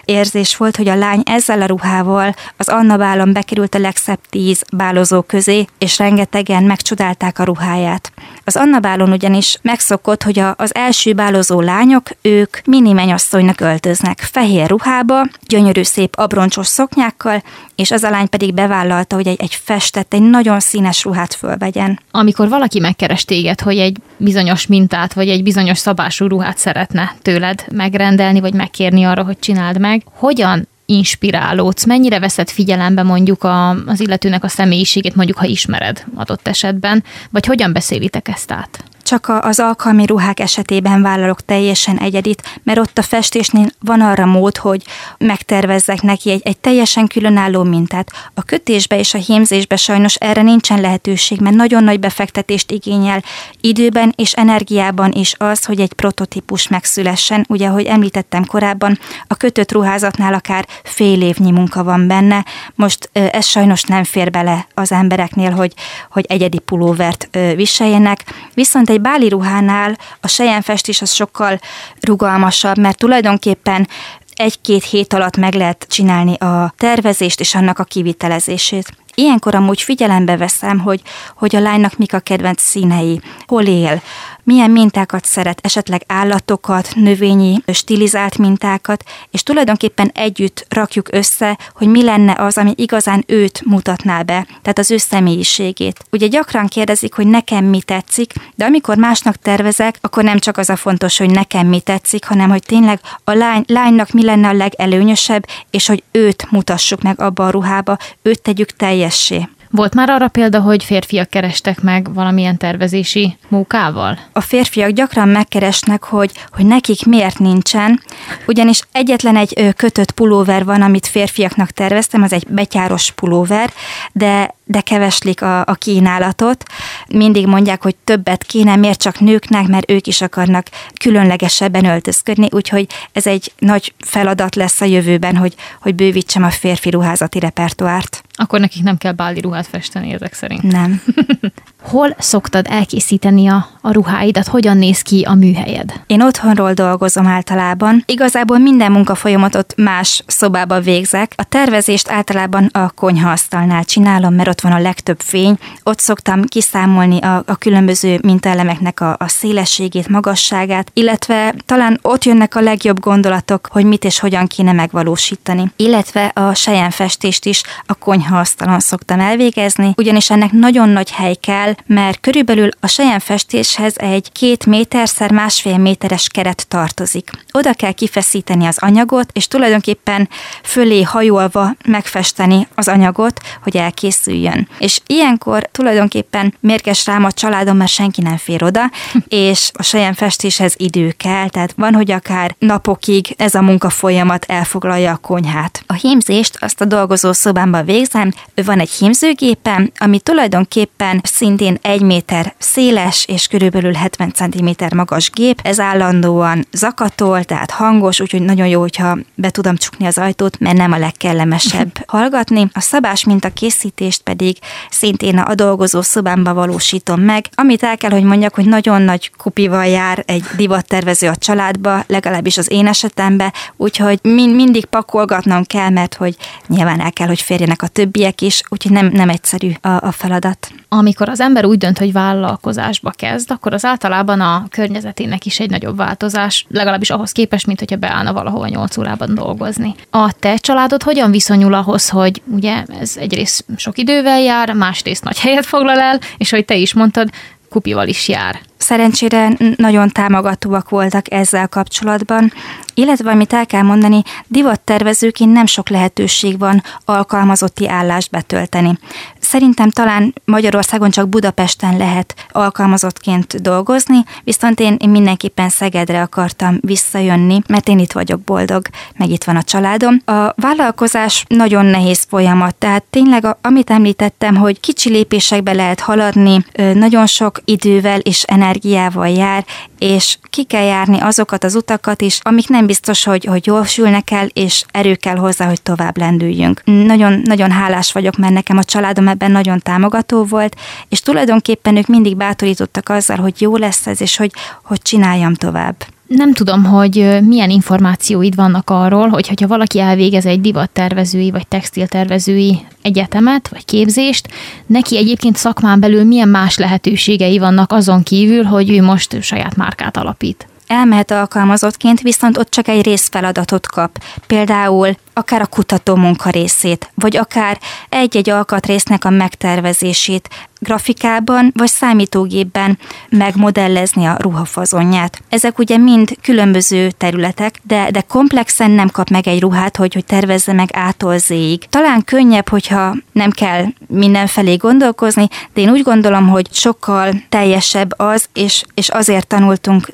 Speaker 3: érzés volt, hogy a lány ezzel a ruhával az Anna bálon bekerült a legszebb tíz bálozó közé, és rengetegen megcsodálták a ruháját. Az Anna bálon ugyanis megszokott, hogy a, az első bálozó lányok, ők mini mennyasszonynak öltöznek, fehér ruhába, gyönyörű szép abroncsos szoknyákkal, és az a lány pedig bevállalta, hogy egy, egy festett, egy nagyon színes ruhát fölvegyen.
Speaker 2: Amikor valaki megkeres téged, hogy egy bizonyos mintát, vagy egy bizonyos szabású ruhát szeretne tőled megrendelni, vagy megkérni arra, hogy csináld meg, hogyan inspirálódsz, mennyire veszed figyelembe mondjuk a, az illetőnek a személyiségét, mondjuk ha ismered adott esetben, vagy hogyan beszélitek ezt át?
Speaker 3: Csak az alkalmi ruhák esetében vállalok teljesen egyedit, mert ott a festésnél van arra mód, hogy megtervezzek neki egy, egy teljesen különálló mintát. A kötésbe és a hímzésbe sajnos erre nincsen lehetőség, mert nagyon nagy befektetést igényel időben és energiában is az, hogy egy prototípus megszülessen. Ugye, ahogy említettem korábban, a kötött ruházatnál akár fél évnyi munka van benne. Most ez sajnos nem fér bele az embereknél, hogy, hogy egyedi pulóvert viseljenek. Viszont egy báli ruhánál a sejemfestés az sokkal rugalmasabb, mert tulajdonképpen egy-két hét alatt meg lehet csinálni a tervezést és annak a kivitelezését. Ilyenkor amúgy figyelembe veszem, hogy, hogy a lánynak mik a kedvenc színei, hol él, milyen mintákat szeret, esetleg állatokat, növényi, stilizált mintákat, és tulajdonképpen együtt rakjuk össze, hogy mi lenne az, ami igazán őt mutatná be, tehát az ő személyiségét. Ugye gyakran kérdezik, hogy nekem mi tetszik, de amikor másnak tervezek, akkor nem csak az a fontos, hogy nekem mi tetszik, hanem hogy tényleg a lány, lánynak mi lenne a legelőnyösebb, és hogy őt mutassuk meg abba a ruhába, őt tegyük teljessé.
Speaker 2: Volt már arra példa, hogy férfiak kerestek meg valamilyen tervezési munkával?
Speaker 3: A férfiak gyakran megkeresnek, hogy, hogy nekik miért nincsen, ugyanis egyetlen egy kötött pulóver van, amit férfiaknak terveztem, az egy betyáros pulóver, de de keveslik a, a kínálatot. Mindig mondják, hogy többet kéne, miért csak nőknek, mert ők is akarnak különlegesebben öltözködni, úgyhogy ez egy nagy feladat lesz a jövőben, hogy, hogy bővítsem a férfi ruházati repertoárt.
Speaker 2: Akkor nekik nem kell báli ruhát festeni ezek szerint.
Speaker 3: Nem.
Speaker 2: Hol szoktad elkészíteni a, a ruháidat? Hogyan néz ki a műhelyed?
Speaker 3: Én otthonról dolgozom általában. Igazából minden munkafolyamatot más szobába végzek. A tervezést általában a konyhaasztalnál csinálom, mert ott van a legtöbb fény. Ott szoktam kiszámolni a, a különböző mintaelemeknek a, a szélességét, magasságát, illetve talán ott jönnek a legjobb gondolatok, hogy mit és hogyan kéne megvalósítani. Illetve a sejemfestést is a konyhaasztalon szoktam elvégezni, ugyanis ennek nagyon nagy hely kell, mert körülbelül a sejemfestéshez egy két méterszer másfél méteres keret tartozik. Oda kell kifeszíteni az anyagot, és tulajdonképpen fölé hajolva megfesteni az anyagot, hogy elkészüljön. És ilyenkor tulajdonképpen mérges rám a családom, mert senki nem fér oda, és a sejemfestéshez idő kell, tehát van, hogy akár napokig ez a munka folyamat elfoglalja a konyhát. A hímzést azt a dolgozó szobámban végzem, van egy hímzőgépem, ami tulajdonképpen szint szintén egy méter széles és körülbelül 70 cm magas gép. Ez állandóan zakatol, tehát hangos, úgyhogy nagyon jó, hogyha be tudom csukni az ajtót, mert nem a legkellemesebb hallgatni. A szabás minta készítést pedig szintén a dolgozó szobámba valósítom meg, amit el kell, hogy mondjak, hogy nagyon nagy kupival jár egy divattervező a családba, legalábbis az én esetemben, úgyhogy mind, mindig pakolgatnom kell, mert hogy nyilván el kell, hogy férjenek a többiek is, úgyhogy nem, nem egyszerű a, a feladat.
Speaker 2: Amikor az ember úgy dönt, hogy vállalkozásba kezd, akkor az általában a környezetének is egy nagyobb változás, legalábbis ahhoz képest, mint hogyha beállna valahova 8 órában dolgozni. A te családod hogyan viszonyul ahhoz, hogy ugye ez egyrészt sok idővel jár, másrészt nagy helyet foglal el, és hogy te is mondtad, kupival is jár.
Speaker 3: Szerencsére nagyon támogatóak voltak ezzel kapcsolatban, illetve amit el kell mondani, divattervezőként nem sok lehetőség van alkalmazotti állást betölteni. Szerintem talán Magyarországon csak Budapesten lehet alkalmazottként dolgozni, viszont én, én mindenképpen Szegedre akartam visszajönni, mert én itt vagyok boldog, meg itt van a családom. A vállalkozás nagyon nehéz folyamat, tehát tényleg, amit említettem, hogy kicsi lépésekbe lehet haladni, nagyon sok idővel és energiával jár, és ki kell járni azokat az utakat is, amik nem biztos, hogy, hogy jól sülnek el, és erő kell hozzá, hogy tovább lendüljünk. Nagyon, nagyon hálás vagyok, mert nekem a családom ebben nagyon támogató volt, és tulajdonképpen ők mindig bátorítottak azzal, hogy jó lesz ez, és hogy, hogy csináljam tovább.
Speaker 2: Nem tudom, hogy milyen információid vannak arról, hogy ha valaki elvégez egy divattervezői vagy textiltervezői egyetemet vagy képzést, neki egyébként szakmán belül milyen más lehetőségei vannak azon kívül, hogy ő most saját márkát alapít
Speaker 3: elmehet alkalmazottként, viszont ott csak egy részfeladatot kap. Például akár a kutató munka részét, vagy akár egy-egy alkatrésznek a megtervezését, grafikában vagy számítógépben megmodellezni a ruhafazonját. Ezek ugye mind különböző területek, de, de komplexen nem kap meg egy ruhát, hogy, hogy tervezze meg ától zéig. Talán könnyebb, hogyha nem kell mindenfelé gondolkozni, de én úgy gondolom, hogy sokkal teljesebb az, és, és azért tanultunk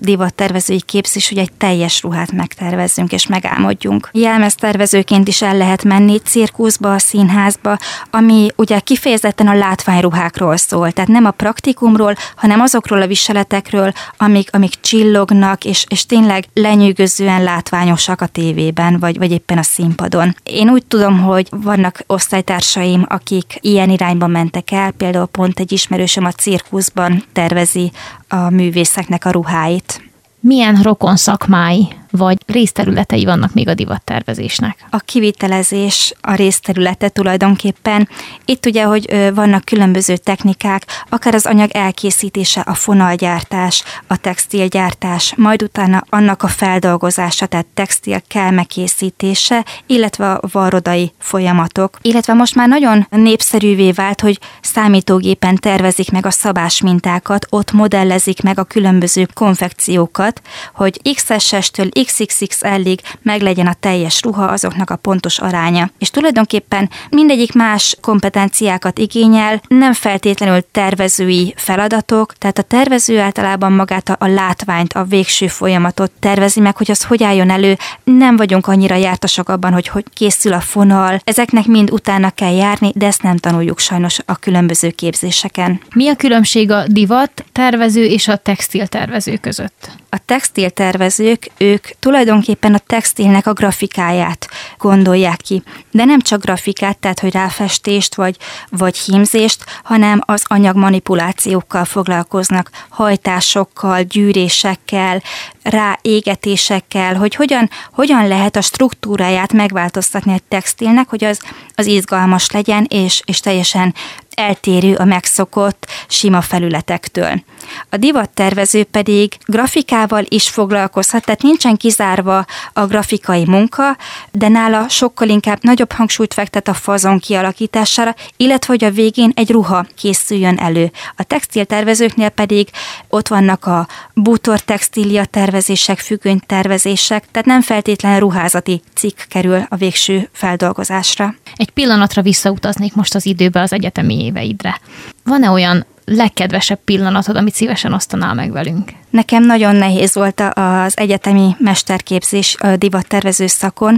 Speaker 3: divattervezői képzés, hogy egy teljes ruhát megtervezzünk és megálmodjunk. Jelmeztervezőként is el lehet menni cirkuszba, a színházba, ami ugye kifejezetten a látványruhákról szól. Tehát nem a praktikumról, hanem azokról a viseletekről, amik, amik csillognak, és, és tényleg lenyűgözően látványosak a tévében, vagy, vagy éppen a színpadon. Én úgy tudom, hogy vannak osztálytársaim, akik ilyen irányba mentek el, például pont egy ismerősöm a cirkuszban tervezi a művészeknek a ruháit.
Speaker 2: Milyen rokon szakmái vagy részterületei vannak még a divattervezésnek?
Speaker 3: A kivitelezés a részterülete tulajdonképpen. Itt ugye, hogy vannak különböző technikák, akár az anyag elkészítése, a fonalgyártás, a textilgyártás, majd utána annak a feldolgozása, tehát textil kelmekészítése, illetve a varrodai folyamatok. Illetve most már nagyon népszerűvé vált, hogy számítógépen tervezik meg a szabás mintákat, ott modellezik meg a különböző konfekciókat, hogy XS-estől XXXL-ig meglegyen a teljes ruha, azoknak a pontos aránya. És tulajdonképpen mindegyik más kompetenciákat igényel, nem feltétlenül tervezői feladatok, tehát a tervező általában magát a látványt, a végső folyamatot tervezi meg, hogy az hogy álljon elő. Nem vagyunk annyira jártasak abban, hogy hogy készül a fonal. Ezeknek mind utána kell járni, de ezt nem tanuljuk sajnos a különböző képzéseken.
Speaker 2: Mi a különbség a divat tervező és a textil tervező között?
Speaker 3: A textiltervezők, ők tulajdonképpen a textilnek a grafikáját gondolják ki. De nem csak grafikát, tehát hogy ráfestést vagy, vagy hímzést, hanem az anyag manipulációkkal foglalkoznak, hajtásokkal, gyűrésekkel, ráégetésekkel, hogy hogyan, hogyan lehet a struktúráját megváltoztatni egy textilnek, hogy az, az izgalmas legyen, és, és teljesen eltérő a megszokott sima felületektől. A divattervező pedig grafikával is foglalkozhat, tehát nincsen kizárva a grafikai munka, de nála sokkal inkább nagyobb hangsúlyt fektet a fazon kialakítására, illetve hogy a végén egy ruha készüljön elő. A textiltervezőknél pedig ott vannak a bútor textília tervezések, függöny tervezések, tehát nem feltétlenül ruházati cikk kerül a végső feldolgozásra.
Speaker 2: Egy pillanatra visszautaznék most az időbe az egyetemi éveidre. Van-e olyan legkedvesebb pillanatod, amit szívesen osztanál meg velünk?
Speaker 3: Nekem nagyon nehéz volt az egyetemi mesterképzés divattervező szakon.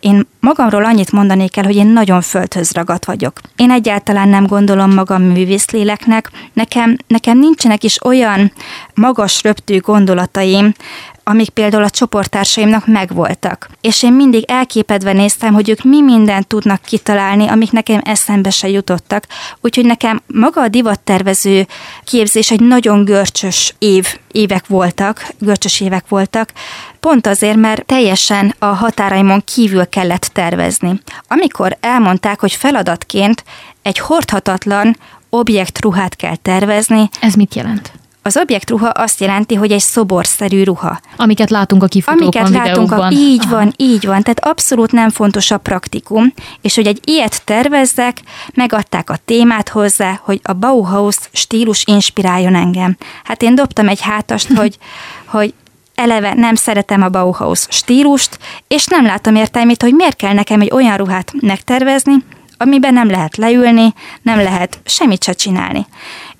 Speaker 3: Én magamról annyit mondanék el, hogy én nagyon földhöz ragadt vagyok. Én egyáltalán nem gondolom magam művészléleknek, nekem, nekem nincsenek is olyan magas röptű gondolataim, amik például a csoporttársaimnak megvoltak. És én mindig elképedve néztem, hogy ők mi mindent tudnak kitalálni, amik nekem eszembe se jutottak. Úgyhogy nekem maga a divattervező képzés egy nagyon görcsös év, évek voltak, görcsös évek voltak, pont azért, mert teljesen a határaimon kívül kellett tervezni. Amikor elmondták, hogy feladatként egy hordhatatlan objektruhát kell tervezni.
Speaker 2: Ez mit jelent?
Speaker 3: Az objektruha azt jelenti, hogy egy szoborszerű ruha.
Speaker 2: Amiket látunk a kifutókon,
Speaker 3: Amiket látunk a, így van, így van. Tehát abszolút nem fontos a praktikum. És hogy egy ilyet tervezzek, megadták a témát hozzá, hogy a Bauhaus stílus inspiráljon engem. Hát én dobtam egy hátast, hogy, hogy eleve nem szeretem a Bauhaus stílust, és nem látom értelmét, hogy miért kell nekem egy olyan ruhát megtervezni, amiben nem lehet leülni, nem lehet semmit se csinálni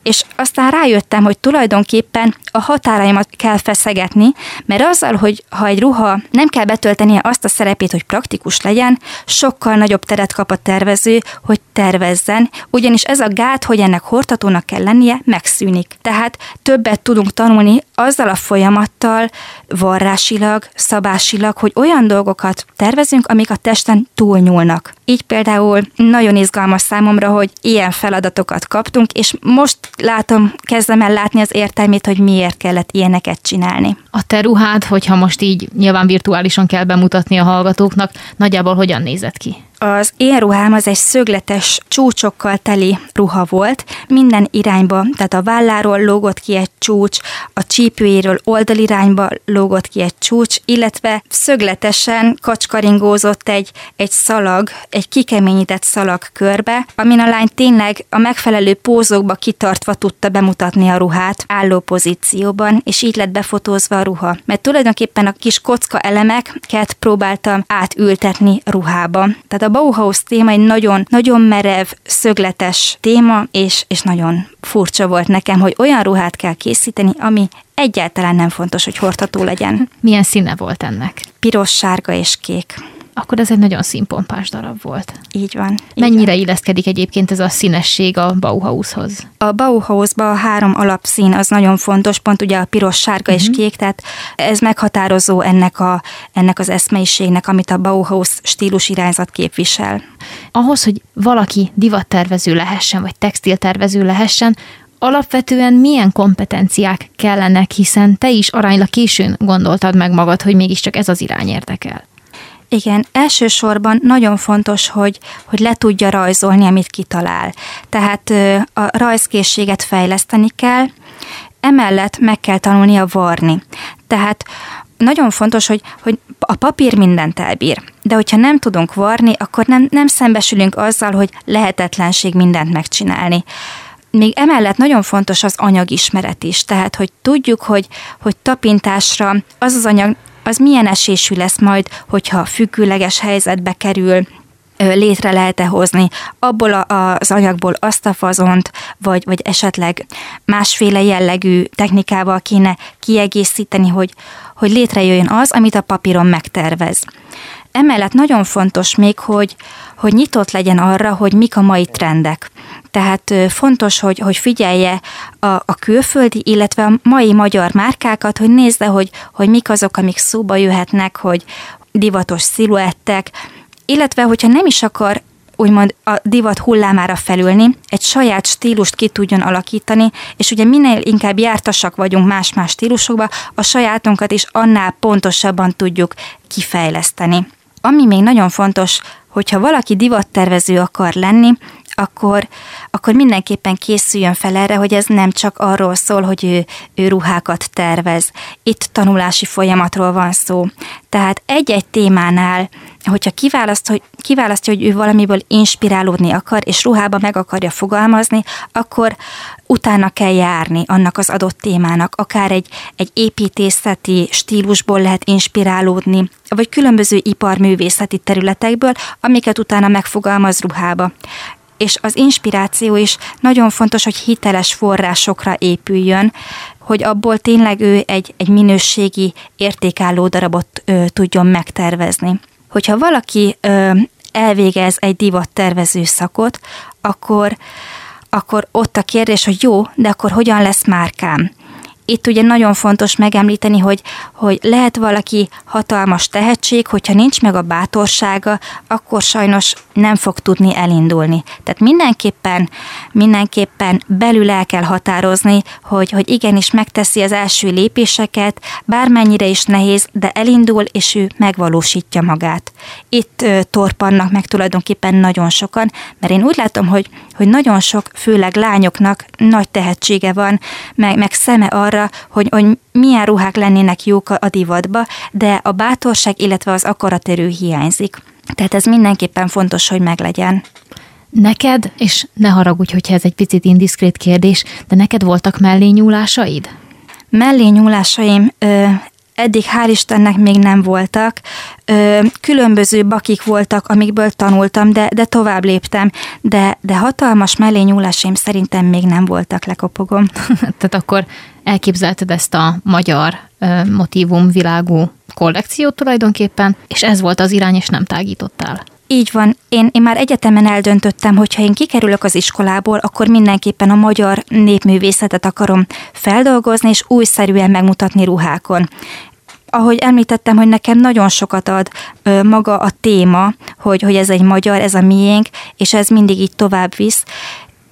Speaker 3: és aztán rájöttem, hogy tulajdonképpen a határaimat kell feszegetni, mert azzal, hogy ha egy ruha nem kell betöltenie azt a szerepét, hogy praktikus legyen, sokkal nagyobb teret kap a tervező, hogy tervezzen, ugyanis ez a gát, hogy ennek hortatónak kell lennie, megszűnik. Tehát többet tudunk tanulni azzal a folyamattal, varrásilag, szabásilag, hogy olyan dolgokat tervezünk, amik a testen túlnyúlnak. Így például nagyon izgalmas számomra, hogy ilyen feladatokat kaptunk, és most látom, kezdem el látni az értelmét, hogy miért kellett ilyeneket csinálni.
Speaker 2: A te ruhád, hogyha most így nyilván virtuálisan kell bemutatni a hallgatóknak, nagyjából hogyan nézett ki?
Speaker 3: Az én ruhám az egy szögletes csúcsokkal teli ruha volt, minden irányba, tehát a válláról lógott ki egy csúcs, a csípőjéről oldalirányba lógott ki egy csúcs, illetve szögletesen kacskaringózott egy, egy szalag, egy kikeményített szalag körbe, amin a lány tényleg a megfelelő pózokba kitartva tudta bemutatni a ruhát álló pozícióban, és így lett befotózva a ruha. Mert tulajdonképpen a kis kocka elemeket próbáltam átültetni ruhába. Tehát a Bauhaus téma egy nagyon, nagyon merev, szögletes téma, és, és nagyon furcsa volt nekem, hogy olyan ruhát kell készíteni, ami egyáltalán nem fontos, hogy hordható legyen.
Speaker 2: Milyen színe volt ennek?
Speaker 3: Piros, sárga és kék
Speaker 2: akkor ez egy nagyon színpompás darab volt.
Speaker 3: Így van.
Speaker 2: Mennyire
Speaker 3: van.
Speaker 2: illeszkedik egyébként ez a színesség a Bauhaushoz?
Speaker 3: A Bauhausban a három alapszín az nagyon fontos, pont ugye a piros, sárga uh-huh. és mhm. kék, tehát ez meghatározó ennek, a, ennek az eszmeiségnek, amit a Bauhaus stílus irányzat képvisel.
Speaker 2: Ahhoz, hogy valaki divattervező lehessen, vagy textiltervező lehessen, alapvetően milyen kompetenciák kellenek, hiszen te is aránylag későn gondoltad meg magad, hogy mégiscsak ez az irány érdekel.
Speaker 3: Igen, elsősorban nagyon fontos, hogy, hogy le tudja rajzolni, amit kitalál. Tehát a rajzkészséget fejleszteni kell, emellett meg kell tanulnia varni. Tehát nagyon fontos, hogy, hogy a papír mindent elbír, de hogyha nem tudunk varni, akkor nem, nem szembesülünk azzal, hogy lehetetlenség mindent megcsinálni. Még emellett nagyon fontos az anyagismeret is, tehát hogy tudjuk, hogy, hogy tapintásra az az anyag az milyen esésű lesz majd, hogyha függőleges helyzetbe kerül, létre lehet-e hozni abból az anyagból azt a fazont, vagy, vagy esetleg másféle jellegű technikával kéne kiegészíteni, hogy, hogy létrejöjjön az, amit a papíron megtervez. Emellett nagyon fontos még, hogy, hogy nyitott legyen arra, hogy mik a mai trendek. Tehát fontos, hogy, hogy figyelje a, a külföldi, illetve a mai magyar márkákat, hogy nézze, hogy, hogy mik azok, amik szóba jöhetnek, hogy divatos sziluettek, illetve hogyha nem is akar úgymond a divat hullámára felülni, egy saját stílust ki tudjon alakítani, és ugye minél inkább jártasak vagyunk más-más stílusokba, a sajátunkat is annál pontosabban tudjuk kifejleszteni. Ami még nagyon fontos, hogyha valaki divattervező akar lenni, akkor, akkor mindenképpen készüljön fel erre, hogy ez nem csak arról szól, hogy ő, ő ruhákat tervez. Itt tanulási folyamatról van szó. Tehát egy-egy témánál, hogyha kiválaszt, hogy, kiválasztja, hogy ő valamiből inspirálódni akar, és ruhába meg akarja fogalmazni, akkor utána kell járni annak az adott témának, akár egy, egy építészeti stílusból lehet inspirálódni, vagy különböző iparművészeti területekből, amiket utána megfogalmaz ruhába és az inspiráció is nagyon fontos, hogy hiteles forrásokra épüljön, hogy abból tényleg ő egy, egy minőségi, értékálló darabot ö, tudjon megtervezni. Hogyha valaki ö, elvégez egy divattervező szakot, akkor, akkor ott a kérdés, hogy jó, de akkor hogyan lesz márkám? Itt ugye nagyon fontos megemlíteni, hogy, hogy lehet valaki hatalmas tehetség, hogyha nincs meg a bátorsága, akkor sajnos nem fog tudni elindulni. Tehát mindenképpen, mindenképpen belül el kell határozni, hogy, hogy igenis megteszi az első lépéseket, bármennyire is nehéz, de elindul, és ő megvalósítja magát. Itt torpannak meg tulajdonképpen nagyon sokan, mert én úgy látom, hogy, hogy nagyon sok, főleg lányoknak nagy tehetsége van, meg, meg szeme arra, hogy, hogy milyen ruhák lennének jók a divatba, de a bátorság, illetve az akaraterő hiányzik. Tehát ez mindenképpen fontos, hogy meglegyen.
Speaker 2: Neked, és ne haragudj, hogyha ez egy picit indiszkrét kérdés, de neked voltak?
Speaker 3: Mellényúlásaim ö, eddig hál' Istennek még nem voltak. Különböző bakik voltak, amikből tanultam, de, de tovább léptem, de, de hatalmas mellényúlásaim szerintem még nem voltak, lekopogom.
Speaker 2: Tehát akkor elképzelted ezt a magyar motivum világú kollekciót tulajdonképpen, és ez volt az irány, és nem tágítottál.
Speaker 3: Így van. Én, én már egyetemen eldöntöttem, hogy ha én kikerülök az iskolából, akkor mindenképpen a magyar népművészetet akarom feldolgozni, és újszerűen megmutatni ruhákon ahogy említettem, hogy nekem nagyon sokat ad ö, maga a téma, hogy, hogy ez egy magyar, ez a miénk, és ez mindig így tovább visz.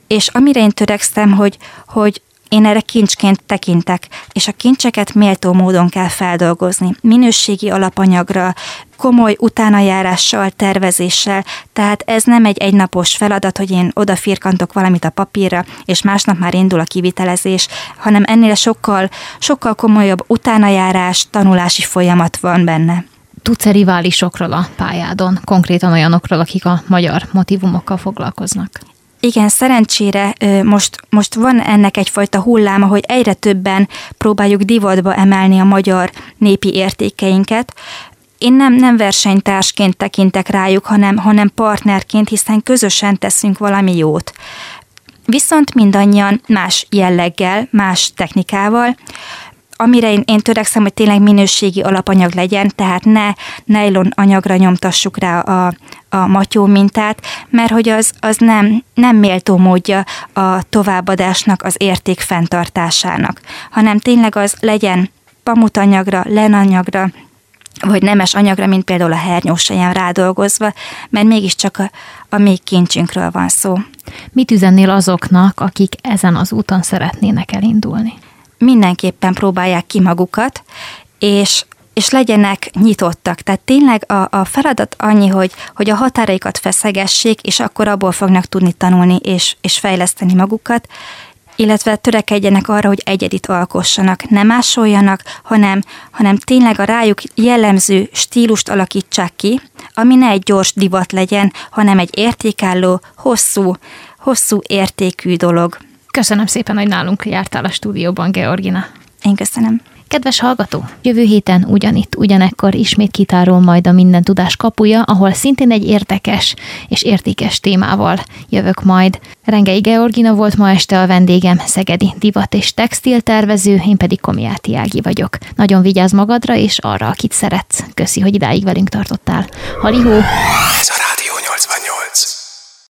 Speaker 3: És amire én törekszem, hogy, hogy én erre kincsként tekintek, és a kincseket méltó módon kell feldolgozni. Minőségi alapanyagra, komoly utánajárással, tervezéssel, tehát ez nem egy egynapos feladat, hogy én odafirkantok valamit a papírra, és másnap már indul a kivitelezés, hanem ennél sokkal, sokkal komolyabb utánajárás, tanulási folyamat van benne.
Speaker 2: Tudsz-e riválisokról a pályádon, konkrétan olyanokról, akik a magyar motivumokkal foglalkoznak?
Speaker 3: Igen, szerencsére most, most van ennek egyfajta hulláma, hogy egyre többen próbáljuk divatba emelni a magyar népi értékeinket. Én nem, nem versenytársként tekintek rájuk, hanem, hanem partnerként, hiszen közösen teszünk valami jót. Viszont mindannyian más jelleggel, más technikával, amire én, én törekszem, hogy tényleg minőségi alapanyag legyen, tehát ne nylon anyagra nyomtassuk rá a, a matyó mintát, mert hogy az, az nem, nem méltó módja a továbbadásnak, az érték fenntartásának, hanem tényleg az legyen pamutanyagra, lenanyagra, vagy nemes anyagra, mint például a hernyósaján rádolgozva, mert mégiscsak a, a még kincsünkről van szó.
Speaker 2: Mit üzennél azoknak, akik ezen az úton szeretnének elindulni?
Speaker 3: mindenképpen próbálják ki magukat, és és legyenek nyitottak. Tehát tényleg a, a feladat annyi, hogy, hogy a határaikat feszegessék, és akkor abból fognak tudni tanulni és, és fejleszteni magukat, illetve törekedjenek arra, hogy egyedit alkossanak, nem másoljanak, hanem, hanem tényleg a rájuk jellemző stílust alakítsák ki, ami ne egy gyors divat legyen, hanem egy értékálló, hosszú, hosszú értékű dolog.
Speaker 2: Köszönöm szépen, hogy nálunk jártál a stúdióban, Georgina.
Speaker 3: Én köszönöm.
Speaker 2: Kedves hallgató, jövő héten ugyanitt, ugyanekkor ismét kitárol majd a Minden Tudás kapuja, ahol szintén egy érdekes és értékes témával jövök majd. Rengei Georgina volt ma este a vendégem, szegedi divat és textil tervező, én pedig Komiáti Ági vagyok. Nagyon vigyázz magadra és arra, akit szeretsz. Köszi, hogy idáig velünk tartottál. Halihó!
Speaker 1: Ez a Rádió 88.